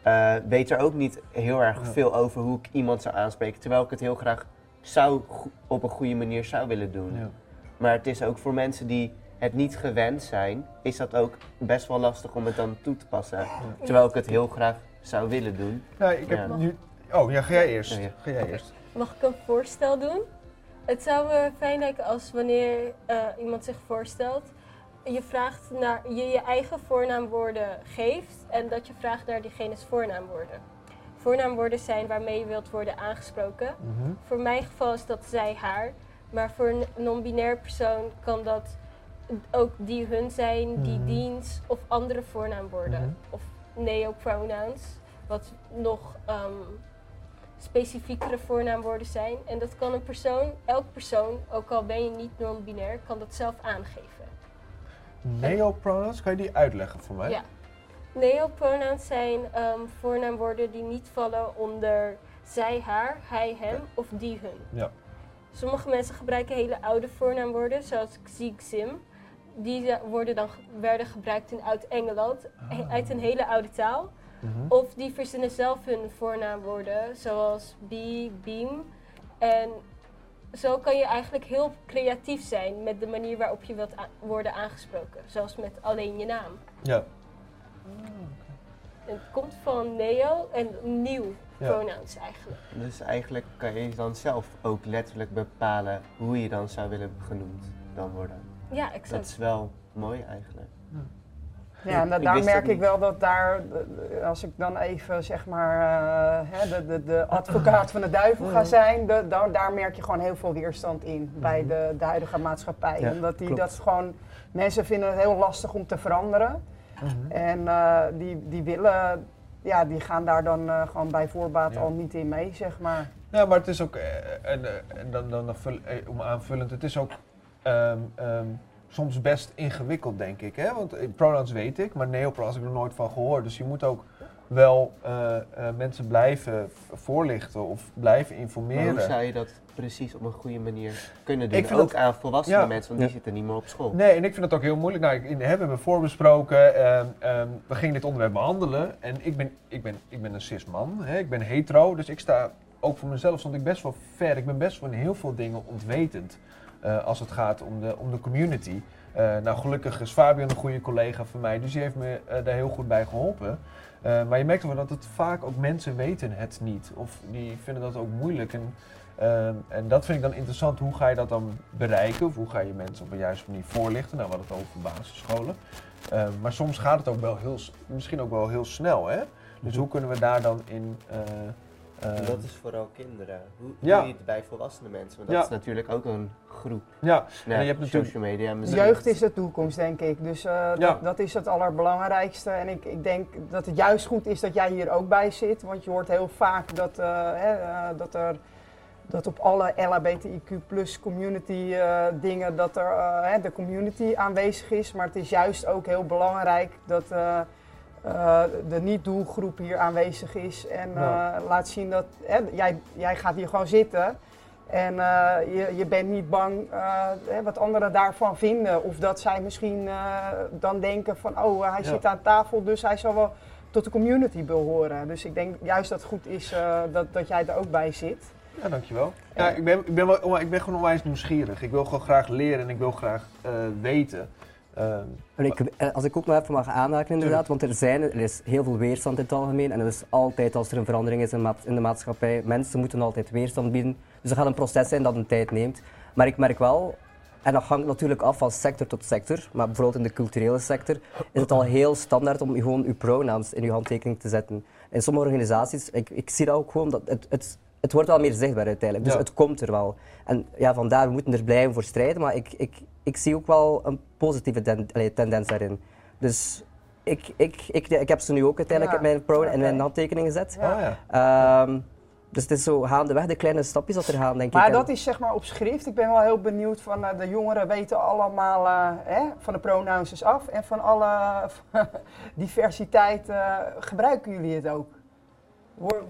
Speaker 4: uh, weet er ook niet heel erg veel over hoe ik iemand zou aanspreken. Terwijl ik het heel graag zou op een goede manier zou willen doen.
Speaker 1: Ja.
Speaker 4: Maar het is ook voor mensen die het niet gewend zijn, is dat ook best wel lastig om het dan toe te passen. Terwijl ik het heel graag zou willen doen.
Speaker 1: Ja, ik heb nu... Oh ja, ga jij eerst.
Speaker 4: Ja,
Speaker 1: Ga jij eerst.
Speaker 5: Mag ik een voorstel doen? Het zou me fijn lijken als wanneer uh, iemand zich voorstelt, je vraagt naar je je eigen voornaamwoorden geeft en dat je vraagt naar diegene's voornaamwoorden. Voornaamwoorden zijn waarmee je wilt worden aangesproken.
Speaker 1: Mhm.
Speaker 5: Mm -hmm. Voor mijn geval is dat zij, haar. Maar voor een non-binair persoon kan dat ook die, hun zijn, mm die, diens of andere voornaamwoorden. Mm. Of neopronouns, wat nog um, specifiekere voornaamwoorden zijn. En dat kan een persoon, elk persoon, ook al ben je niet non-binair, kan dat zelf aangeven.
Speaker 1: Neopronouns, kan je die uitleggen voor mij?
Speaker 5: Ja. Neopronouns zijn um, voornaamwoorden die niet vallen onder zij, haar, hij, hem of die, hun.
Speaker 1: Ja.
Speaker 5: Sommige mensen gebruiken hele oude voornaamwoorden, zoals xi, xim. Die worden dan, werden gebruikt in Oud-Engeland, ah. uit een hele oude taal.
Speaker 1: Mm -hmm.
Speaker 5: Of die verzinnen zelf hun voornaamwoorden, zoals be, beam. En zo kan je eigenlijk heel creatief zijn met de manier waarop je wilt worden aangesproken. Zoals met alleen je naam.
Speaker 1: Ja.
Speaker 5: Het komt van neo en nieuw ja. pronouns eigenlijk.
Speaker 4: Dus eigenlijk kan je dan zelf ook letterlijk bepalen hoe je dan zou willen genoemd dan worden.
Speaker 5: Ja, exact.
Speaker 4: Dat is wel mooi eigenlijk.
Speaker 1: Ja.
Speaker 2: Ja, en da- daar merk ik
Speaker 4: niet.
Speaker 2: wel dat daar, eh, als ik dan even zeg maar eh, hè, de, de, de advocaat van de duivel ga zijn, de, daar merk je gewoon heel veel weerstand in bij de, de huidige maatschappij.
Speaker 7: Ja,
Speaker 2: Omdat die
Speaker 7: klopt.
Speaker 2: dat gewoon, mensen vinden het heel lastig om te veranderen. En eh, die, die willen, ja, die gaan daar dan eh, gewoon bij voorbaat
Speaker 1: Ja.
Speaker 2: al niet in mee, zeg maar.
Speaker 1: Ja, maar het is ook, eh, en, en dan, dan eh, om aanvullend, het is ook ehm, ehm, soms best ingewikkeld, denk ik. Hè? Want eh, pronouns weet ik, maar neopronouns heb ik nog nooit van gehoord. Dus je moet ook wel eh, eh, mensen blijven voorlichten of blijven
Speaker 4: Maar
Speaker 1: informeren.
Speaker 4: hoe zou je dat precies op een goede manier kunnen doen?
Speaker 1: Ik vind
Speaker 4: ook
Speaker 1: dat-
Speaker 4: aan volwassene
Speaker 1: Ja.
Speaker 4: mensen, want die
Speaker 7: Ja.
Speaker 4: zitten niet meer op school.
Speaker 1: Nee, en ik vind het ook heel moeilijk. Nou, ik, in, hè, we hebben voorbesproken, ehm, ehm, we gingen dit onderwerp behandelen. En ik ben, ik ben, ik ben een cis-man, hè, ik ben hetero, dus ik sta, ook voor mezelf stond ik best wel ver. Ik ben best wel in heel veel dingen ontwetend eh, als het gaat om de, om de community. Eh, nou, gelukkig is Fabian een goede collega van mij, dus die heeft me eh, daar heel goed bij geholpen. Eh, maar je merkt wel dat het vaak ook mensen weten het niet. Of die vinden dat ook moeilijk. En, en dat vind ik dan interessant. Hoe ga je dat dan bereiken? Of hoe ga je mensen op een juiste manier voorlichten? Nou, we hadden het over basisscholen. Maar soms gaat het ook wel heel, misschien ook wel heel snel, hè? Dus hoe kunnen we daar dan in... eh,
Speaker 4: En
Speaker 1: ehm,
Speaker 4: dat is vooral kinderen. Hoe
Speaker 1: Ja.
Speaker 4: doe je het bij volwassene mensen? Want dat
Speaker 1: Ja.
Speaker 4: is natuurlijk ook een groep.
Speaker 1: ja,
Speaker 4: Ja,
Speaker 1: en je hebt natuurlijk...
Speaker 4: social media.
Speaker 2: De
Speaker 4: muziek.
Speaker 2: jeugd is de toekomst, denk ik. Dus eh,
Speaker 1: Ja.
Speaker 2: dat, dat is het allerbelangrijkste. En ik, ik denk dat het juist goed is dat jij hier ook bij zit. Want je hoort heel vaak dat, eh, hè, eh, dat er dat op alle LHBTIQ plus community eh, dingen dat er hè, de community aanwezig is. Maar het is juist ook heel belangrijk dat eh, de niet-doelgroep hier aanwezig is. En
Speaker 1: Ja.
Speaker 2: eh, laat zien dat hè, jij, jij gaat hier gewoon zitten. En eh, je, je bent niet bang hè, wat anderen daarvan vinden. Of dat zij misschien dan denken van, oh, hij
Speaker 1: Ja.
Speaker 2: zit aan tafel, dus hij zal wel tot de community behoren. Dus ik denk juist dat het goed is dat, dat jij er ook bij zit.
Speaker 1: Ja, dankjewel. Ja, ik, ben, ik, ben wel, ik ben gewoon onwijs nieuwsgierig. Ik wil gewoon graag leren en ik wil graag weten. Ehm,
Speaker 7: ik, eh, als ik ook nog even mag aanhaken inderdaad, want er, zijn, er is heel veel weerstand in het algemeen en dat is altijd als er een verandering is in, de maatschappij, mensen moeten altijd weerstand bieden. Dus dat gaat een proces zijn dat een tijd neemt. Maar ik merk wel, en dat hangt natuurlijk af van sector tot sector, maar bijvoorbeeld in de culturele sector is het al heel standaard om gewoon uw pronouns in uw handtekening te zetten. In sommige organisaties, ik, ik zie dat ook gewoon, dat het, het, het wordt wel meer zichtbaar uiteindelijk, dus
Speaker 1: Ja.
Speaker 7: het komt er wel. En ja, vandaar, we moeten er blijven voor strijden, maar ik, ik, ik zie ook wel een positieve ten- allee, tendens daarin. Dus ik, ik, ik, ik heb ze nu ook uiteindelijk
Speaker 2: Ja,
Speaker 7: in mijn, pro, in mijn handtekening gezet.
Speaker 2: Ja.
Speaker 1: Oh ja.
Speaker 7: Ehm, dus het is zo gaandeweg de kleine stapjes dat er gaan, denk
Speaker 2: Maar
Speaker 7: ik. En-
Speaker 2: dat is zeg maar op schrift. Ik ben wel heel benieuwd van eh, de jongeren weten allemaal eh, hè, van de pronouns af en van alle diversiteit eh, gebruiken jullie het ook? Wor-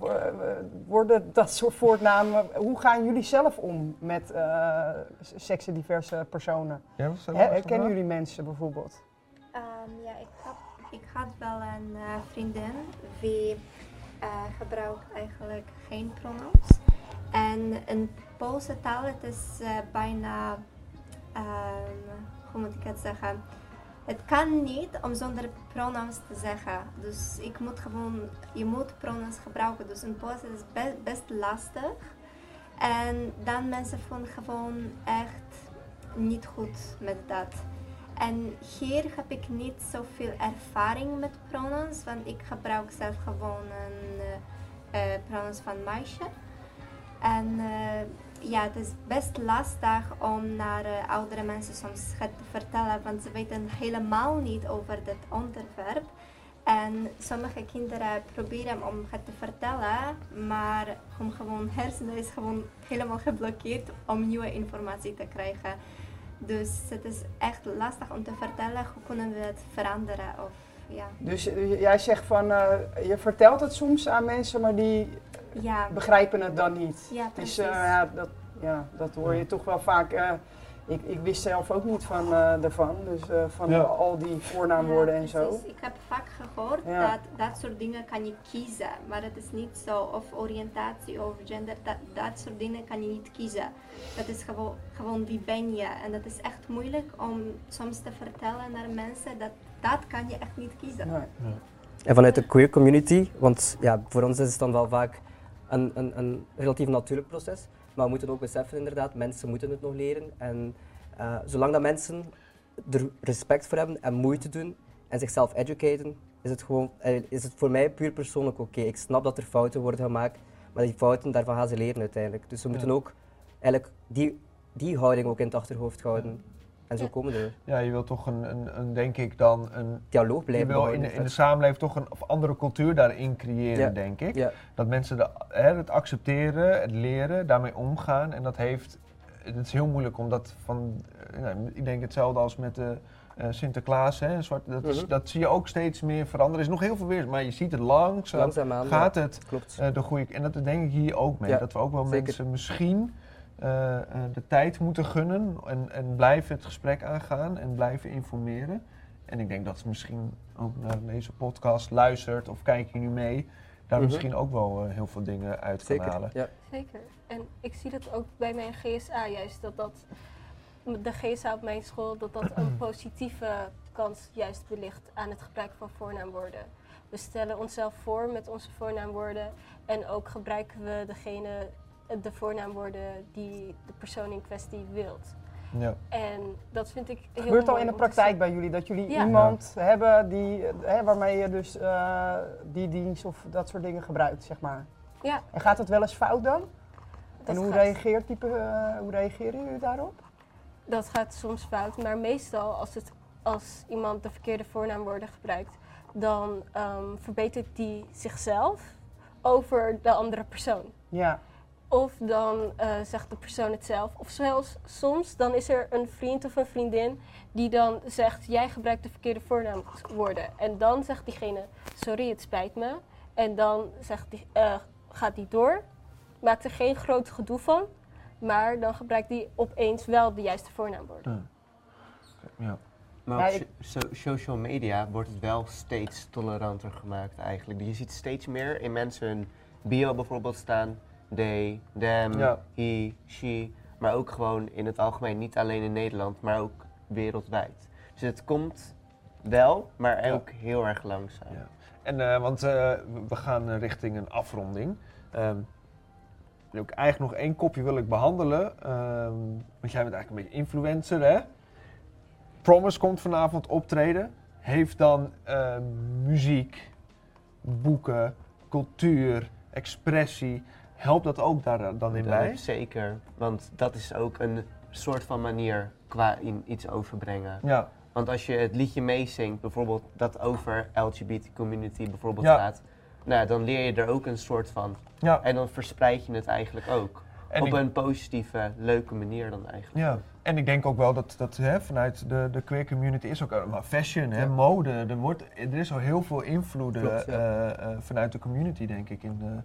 Speaker 2: Worden dat soort voornamen, hoe gaan jullie zelf om met eh seksdiverse personen?
Speaker 1: Ja?
Speaker 2: Herkennen jullie mensen bijvoorbeeld?
Speaker 6: Ehm, ja, ik had, ik had wel een eh, vriendin die eh, gebruikt eigenlijk geen pronouns. En in Poolse taal het is eh, bijna, ehm, hoe moet ik het zeggen? Het kan niet om zonder pronouns te zeggen. Dus ik moet gewoon, je moet pronouns gebruiken. Dus in Pools is best, lastig. En dan mensen voelen gewoon echt niet goed met dat. En hier heb ik niet zoveel ervaring met pronouns, want ik gebruik zelf gewoon een eh, pronouns van meisje. En eh, ja, het is best lastig om naar eh, oudere mensen soms het te vertellen, want ze weten helemaal niet over dit onderwerp. En sommige kinderen proberen om het te vertellen, maar hun gewoon hersenen is gewoon helemaal geblokkeerd om nieuwe informatie te krijgen. Dus het is echt lastig om te vertellen hoe kunnen we het veranderen. Of, ja.
Speaker 2: Dus jij zegt van, eh, je vertelt het soms aan mensen, maar die
Speaker 6: Ja,
Speaker 2: begrijpen het dan niet.
Speaker 6: ja
Speaker 2: Dus
Speaker 6: precies.
Speaker 2: eh, ja, dat, ja, dat hoor je toch wel vaak. eh, ik, ik wist zelf ook niet van eh daarvan, dus eh, van
Speaker 1: Ja.
Speaker 2: al die voornaamwoorden
Speaker 6: Ja,
Speaker 2: en zo.
Speaker 6: precies. Ik heb vaak gehoord
Speaker 2: Ja.
Speaker 6: dat dat soort dingen kan je kiezen, maar het is niet zo. Of oriëntatie of gender, dat, dat soort dingen kan je niet kiezen. Dat is gewoon, gewoon wie ben je. En dat is echt moeilijk om soms te vertellen naar mensen dat dat kan je echt niet kiezen.
Speaker 2: Nee.
Speaker 7: En vanuit de queer community, want ja, voor ons is het dan wel vaak een, een, een relatief natuurlijk proces. Maar we moeten ook beseffen inderdaad, mensen moeten het nog leren. En eh, zolang dat mensen er respect voor hebben en moeite doen, en zichzelf educaten, is het, gewoon, eh, is het voor mij puur persoonlijk oké. Ik snap dat er fouten worden gemaakt, maar die fouten, daarvan gaan ze leren uiteindelijk. Dus we moeten ook eigenlijk die, die houding ook in het achterhoofd houden. En zo
Speaker 5: Ja.
Speaker 7: komen we er.
Speaker 1: Ja, je wilt toch een, een, een denk ik dan, een,
Speaker 7: Dialoog
Speaker 1: je
Speaker 7: blijven
Speaker 1: wil in, de- in de samenleving toch een of andere cultuur daarin creëren,
Speaker 7: Ja.
Speaker 1: denk ik.
Speaker 7: Ja,
Speaker 1: Dat mensen de, hè, het accepteren, het leren, daarmee omgaan. En dat heeft, het is heel moeilijk om dat van, eh, nou, ik denk hetzelfde als met de eh, Sinterklaas, hè, zwart, dat, is-
Speaker 7: Mhm.
Speaker 1: dat zie je ook steeds meer veranderen. Er is nog heel veel weer, maar je ziet het langzaam,
Speaker 7: langzaamaan.
Speaker 1: gaat
Speaker 7: ja,
Speaker 1: het
Speaker 7: Klopt.
Speaker 1: eh, de goede, en dat denk ik hier ook mee.
Speaker 7: Ja,
Speaker 1: dat we ook wel
Speaker 7: zeker.
Speaker 1: mensen misschien de tijd moeten gunnen en, en blijven het gesprek aangaan en blijven informeren. En ik denk dat ze misschien ook naar deze podcast luistert of kijk je nu mee, daar
Speaker 7: Mhm.
Speaker 1: misschien ook wel eh, heel veel dingen uit kan
Speaker 7: Zeker.
Speaker 1: halen.
Speaker 7: Ja.
Speaker 5: Zeker. En ik zie dat ook bij mijn GSA juist, dat dat, de GSA op mijn school, dat dat een positieve kant juist belicht aan het gebruik van voornaamwoorden. We stellen onszelf voor met onze voornaamwoorden en ook gebruiken we degene, de voornaamwoorden die de persoon in kwestie wilt.
Speaker 1: Ja.
Speaker 5: En dat vind ik heel
Speaker 2: gebeurt al in de praktijk bij jullie dat jullie
Speaker 5: Ja.
Speaker 2: iemand hebben die, hè, waarmee je dus eh, die dienst of dat soort dingen gebruikt, zeg maar.
Speaker 5: Ja,
Speaker 2: En gaat het wel eens fout dan?
Speaker 5: dat
Speaker 2: en hoe,
Speaker 5: gaat-
Speaker 2: reageert die, pe- eh, hoe reageren jullie daarop?
Speaker 5: Dat gaat soms fout, maar meestal als, het, als iemand de verkeerde voornaamwoorden gebruikt, dan ehm, verbetert die zichzelf over de andere persoon.
Speaker 2: Ja,
Speaker 5: Of dan eh, zegt de persoon het zelf. Of zelfs soms dan is er een vriend of een vriendin die dan zegt: Jij gebruikt de verkeerde voornaamwoorden. En dan zegt diegene: Sorry, het spijt me. En dan zegt die, eh, gaat die door, maakt er geen groot gedoe van. Maar dan gebruikt die opeens wel de juiste voornaamwoorden.
Speaker 1: Ja.
Speaker 4: Maar op so- social media wordt het wel steeds toleranter gemaakt eigenlijk. Je ziet steeds meer in mensen hun bio bijvoorbeeld staan. They, them,
Speaker 1: Ja.
Speaker 4: he, she. Maar ook gewoon in het algemeen, niet alleen in Nederland, maar ook wereldwijd. Dus het komt wel, maar
Speaker 1: Ja.
Speaker 4: ook heel erg langzaam.
Speaker 1: Ja. En, eh, want eh, we gaan eh, richting een afronding. Ehm, wil ik eigenlijk nog één kopje wil ik behandelen. Ehm, want jij bent eigenlijk een beetje influencer, hè? Promise komt vanavond optreden. Heeft dan eh, muziek, boeken, cultuur, expressie. Helpt dat ook daar dan in
Speaker 4: Dat
Speaker 1: bij?
Speaker 4: Zeker, want dat is ook een soort van manier qua in iets overbrengen.
Speaker 1: Ja,
Speaker 4: Want als je het liedje meezingt, bijvoorbeeld dat over LGBT community bijvoorbeeld
Speaker 1: Ja.
Speaker 4: gaat, nou, dan leer je er ook een soort van.
Speaker 1: ja.
Speaker 4: En dan verspreid je het eigenlijk ook.
Speaker 1: En
Speaker 4: op
Speaker 1: ik-
Speaker 4: een positieve, leuke manier dan eigenlijk.
Speaker 1: Ja, en ik denk ook wel dat, dat hè, vanuit de, de queer community is ook eh, maar fashion, hè, mode. Er, wordt, er is al heel veel invloeden
Speaker 7: Klopt, ja.
Speaker 1: eh, eh, vanuit de community, denk ik, in de,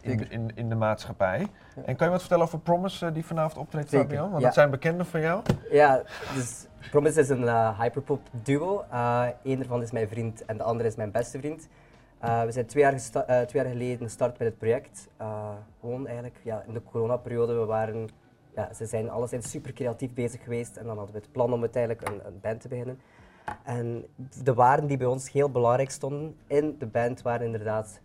Speaker 1: in, in, in de maatschappij. En kan je wat vertellen over Promise eh, die vanavond optreedt, Fabian? Want dat zijn bekenden van jou.
Speaker 7: Ja, dus Promise is een eh, hyperpop duo. Eh Eén ervan is mijn vriend en de andere is mijn beste vriend. We zijn twee jaar, twee jaar geleden gestart met het project. Gewoon eigenlijk ja, in de coronaperiode. We waren, ja, ze zijn alleszins super creatief bezig geweest en dan hadden we het plan om uiteindelijk een, een band te beginnen. En de waarden die bij ons heel belangrijk stonden in de band waren inderdaad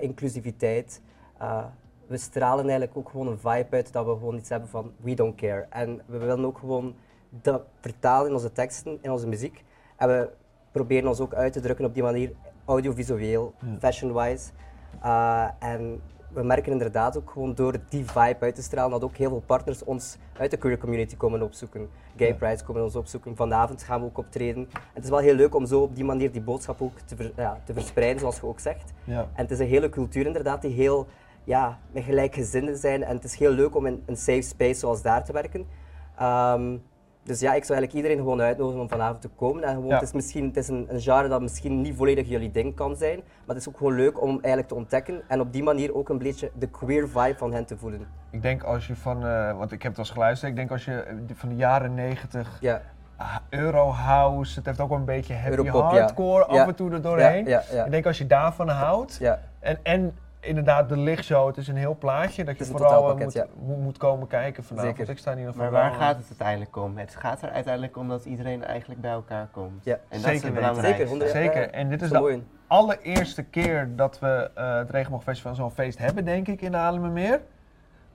Speaker 7: inclusiviteit. Eh, we stralen eigenlijk ook gewoon een vibe uit dat we gewoon iets hebben van we don't care. En we willen ook gewoon dat vertalen in onze teksten, in onze muziek. En we proberen ons ook uit te drukken op die manier, audiovisueel, fashion-wise. Eh, en we merken inderdaad ook gewoon door die vibe uit te stralen dat ook heel veel partners ons uit de queer community komen opzoeken. Gay
Speaker 1: Ja.
Speaker 7: Prides komen ons opzoeken. Vanavond gaan we ook optreden. En het is wel heel leuk om zo op die manier die boodschap ook te, ver- ja, te verspreiden, zoals je ook zegt.
Speaker 1: Ja.
Speaker 7: En het is een hele cultuur inderdaad die heel ja, met gelijkgezinden zijn. En het is heel leuk om in een safe space zoals daar te werken. Ehm, dus ja, ik zou eigenlijk iedereen gewoon uitnodigen om vanavond te komen. En gewoon,
Speaker 1: Ja.
Speaker 7: Het is, misschien, het is een, een genre dat misschien niet volledig jullie ding kan zijn. Maar het is ook gewoon leuk om eigenlijk te ontdekken. En op die manier ook een beetje de queer vibe van hen te voelen.
Speaker 1: Ik denk als je van, eh, want ik heb het al eens geluisterd, ik denk als je van de jaren 90
Speaker 7: Ja,
Speaker 1: Eurohouse, het heeft ook wel een beetje heavy
Speaker 7: Europop,
Speaker 1: hardcore
Speaker 7: Ja.
Speaker 1: af en toe er doorheen. Ik denk als je daarvan houdt. En, en inderdaad, de lichtshow, het is een heel plaatje dat je vooral eh, moet, moet, moet komen kijken vanavond.
Speaker 7: Zeker.
Speaker 1: Ik sta geval
Speaker 4: Maar waar gaat het uiteindelijk om? Het gaat er uiteindelijk om dat iedereen eigenlijk bij elkaar komt.
Speaker 7: Ja.
Speaker 4: En dat
Speaker 1: Zeker
Speaker 4: is.
Speaker 7: Zeker,
Speaker 1: Zeker. En dit is de allereerste keer dat we eh het Regenboogfestival zo'n feest hebben, denk ik, in de Haarlemmermeer.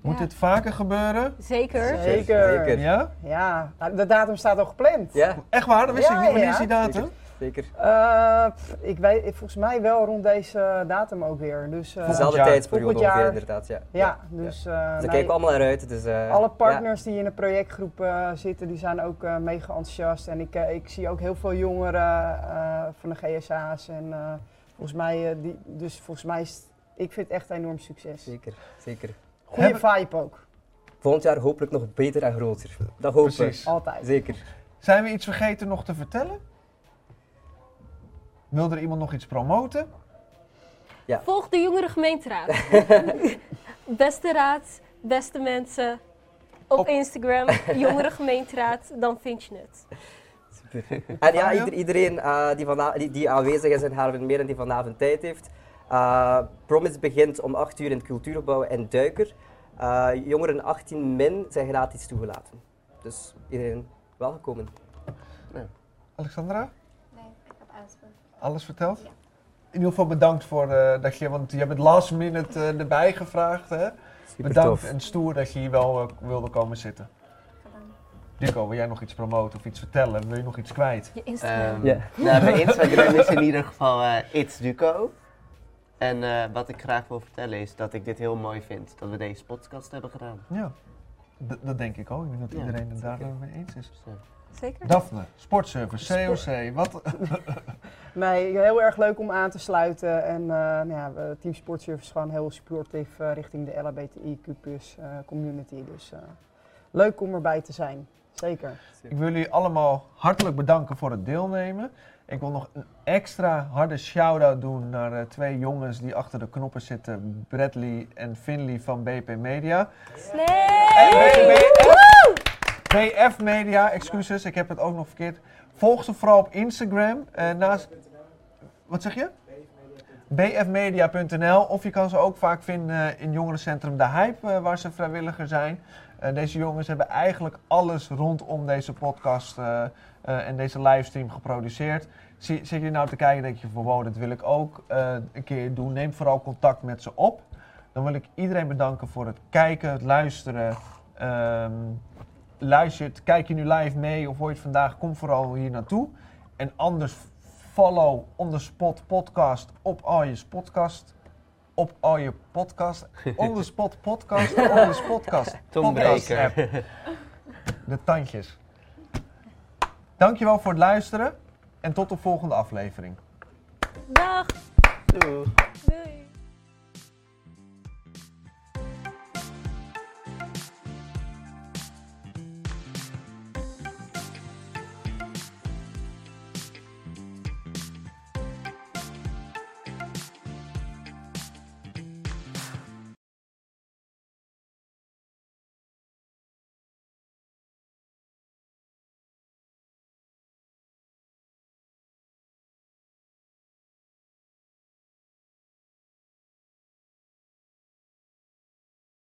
Speaker 1: Moet
Speaker 5: Ja.
Speaker 1: dit vaker gebeuren?
Speaker 5: Zeker.
Speaker 2: zeker.
Speaker 7: Zeker.
Speaker 1: Ja?
Speaker 2: Ja, nou, de datum staat al gepland.
Speaker 7: Ja,
Speaker 1: Echt waar? Dat wist
Speaker 2: Ja,
Speaker 1: ik niet. Wanneer
Speaker 2: ja.
Speaker 1: is die datum?
Speaker 7: Zeker.
Speaker 2: Eh, ik weet, volgens mij wel rond deze datum ook weer. Dus, eh,
Speaker 7: Dezelfde
Speaker 1: jaar.
Speaker 7: tijdsperiode
Speaker 2: jaar.
Speaker 7: ongeveer, inderdaad. Ja.
Speaker 2: ja, dus eh,
Speaker 7: Dus daar
Speaker 2: nee,
Speaker 7: kijken we allemaal naar uit. Dus, eh,
Speaker 2: alle
Speaker 7: ja.
Speaker 2: partners die in de projectgroep zitten, die zijn ook eh, mega enthousiast. En ik, ik zie ook heel veel jongeren eh, van de GSA's. En eh, volgens mij, eh, die, dus volgens mij is ik vind het echt een enorm succes.
Speaker 7: Zeker, zeker.
Speaker 2: Goede
Speaker 1: Hebben-
Speaker 2: vibe ook,
Speaker 7: Volgend jaar hopelijk nog beter en groter. Dat hopen we.
Speaker 1: Precies.
Speaker 2: altijd.
Speaker 7: Zeker.
Speaker 1: Zijn we iets vergeten nog te vertellen? Wil er iemand nog iets promoten?
Speaker 5: Volg de jongere gemeenteraad. beste raad, beste mensen. Op,
Speaker 1: Op-
Speaker 5: Instagram, jongere gemeenteraad, dan vind je het.
Speaker 7: Super. En ja, ieder- iedereen eh, die, die, die aanwezig is in Haarlem meer en die vanavond tijd heeft. eh, Promise begint om 8 uur in het cultuurgebouw in Duiker. Eh, jongeren 18 min zijn gratis toegelaten. Dus iedereen welkom.
Speaker 1: Alexandra,
Speaker 6: Nee, ik heb voor.
Speaker 1: Alles verteld?
Speaker 6: Ja.
Speaker 1: In ieder geval bedankt voor eh, dat je, want je hebt het last minute eh, erbij gevraagd. Hè?
Speaker 7: Super
Speaker 1: Bedankt
Speaker 7: tof.
Speaker 1: en stoer dat je hier wel eh, wilde komen zitten. Dico, wil jij nog iets promoten of iets vertellen? Wil je nog iets kwijt?
Speaker 5: Je Instagram.
Speaker 7: Ja.
Speaker 4: Nou, mijn Instagram is in ieder geval eh It's Duco. En eh, wat ik graag wil vertellen is dat ik dit heel mooi vind dat we deze podcast hebben gedaan.
Speaker 1: Ja, D- dat denk ik ook. Ik denk dat iedereen het daar
Speaker 4: zeker.
Speaker 1: mee eens is.
Speaker 5: Zeker?
Speaker 1: Daphne, sportservice, COC, wat?
Speaker 2: Nee, heel erg leuk om aan te sluiten. En eh, nou ja, we- Team Sportservice is gewoon heel supportief eh, richting de LHBTIQ eh, community. Dus eh, leuk om erbij te zijn. Zeker.
Speaker 1: Ik wil jullie allemaal hartelijk bedanken voor het deelnemen. Ik wil nog een extra harde shout-out doen naar eh, twee jongens die achter de knoppen zitten. Bradley en Finley van BP Media. BF, Media, excuses, ik heb het ook nog verkeerd. Volg ze vooral op Instagram. eh, naast, wat zeg je? bfmedia.nl of je kan ze ook vaak vinden in jongerencentrum De Hype, eh, waar ze vrijwilliger zijn. Eh, deze jongens hebben eigenlijk alles rondom deze podcast eh, eh, en deze livestream geproduceerd. Zit je nou te kijken en denk je van dat wil ik ook eh, een keer doen. Neem vooral contact met ze op. Dan wil ik iedereen bedanken voor het kijken, het luisteren. Ehm luistert, kijk je nu live mee of hoor je het vandaag, kom vooral hier naartoe. En anders follow on the spot podcast op al je podcast. Op al je podcast. On the spot podcast. On the podcast. podcast app. De tandjes. Dankjewel voor het luisteren. En tot de volgende aflevering.
Speaker 5: Dag!
Speaker 4: Doei.
Speaker 5: Doei!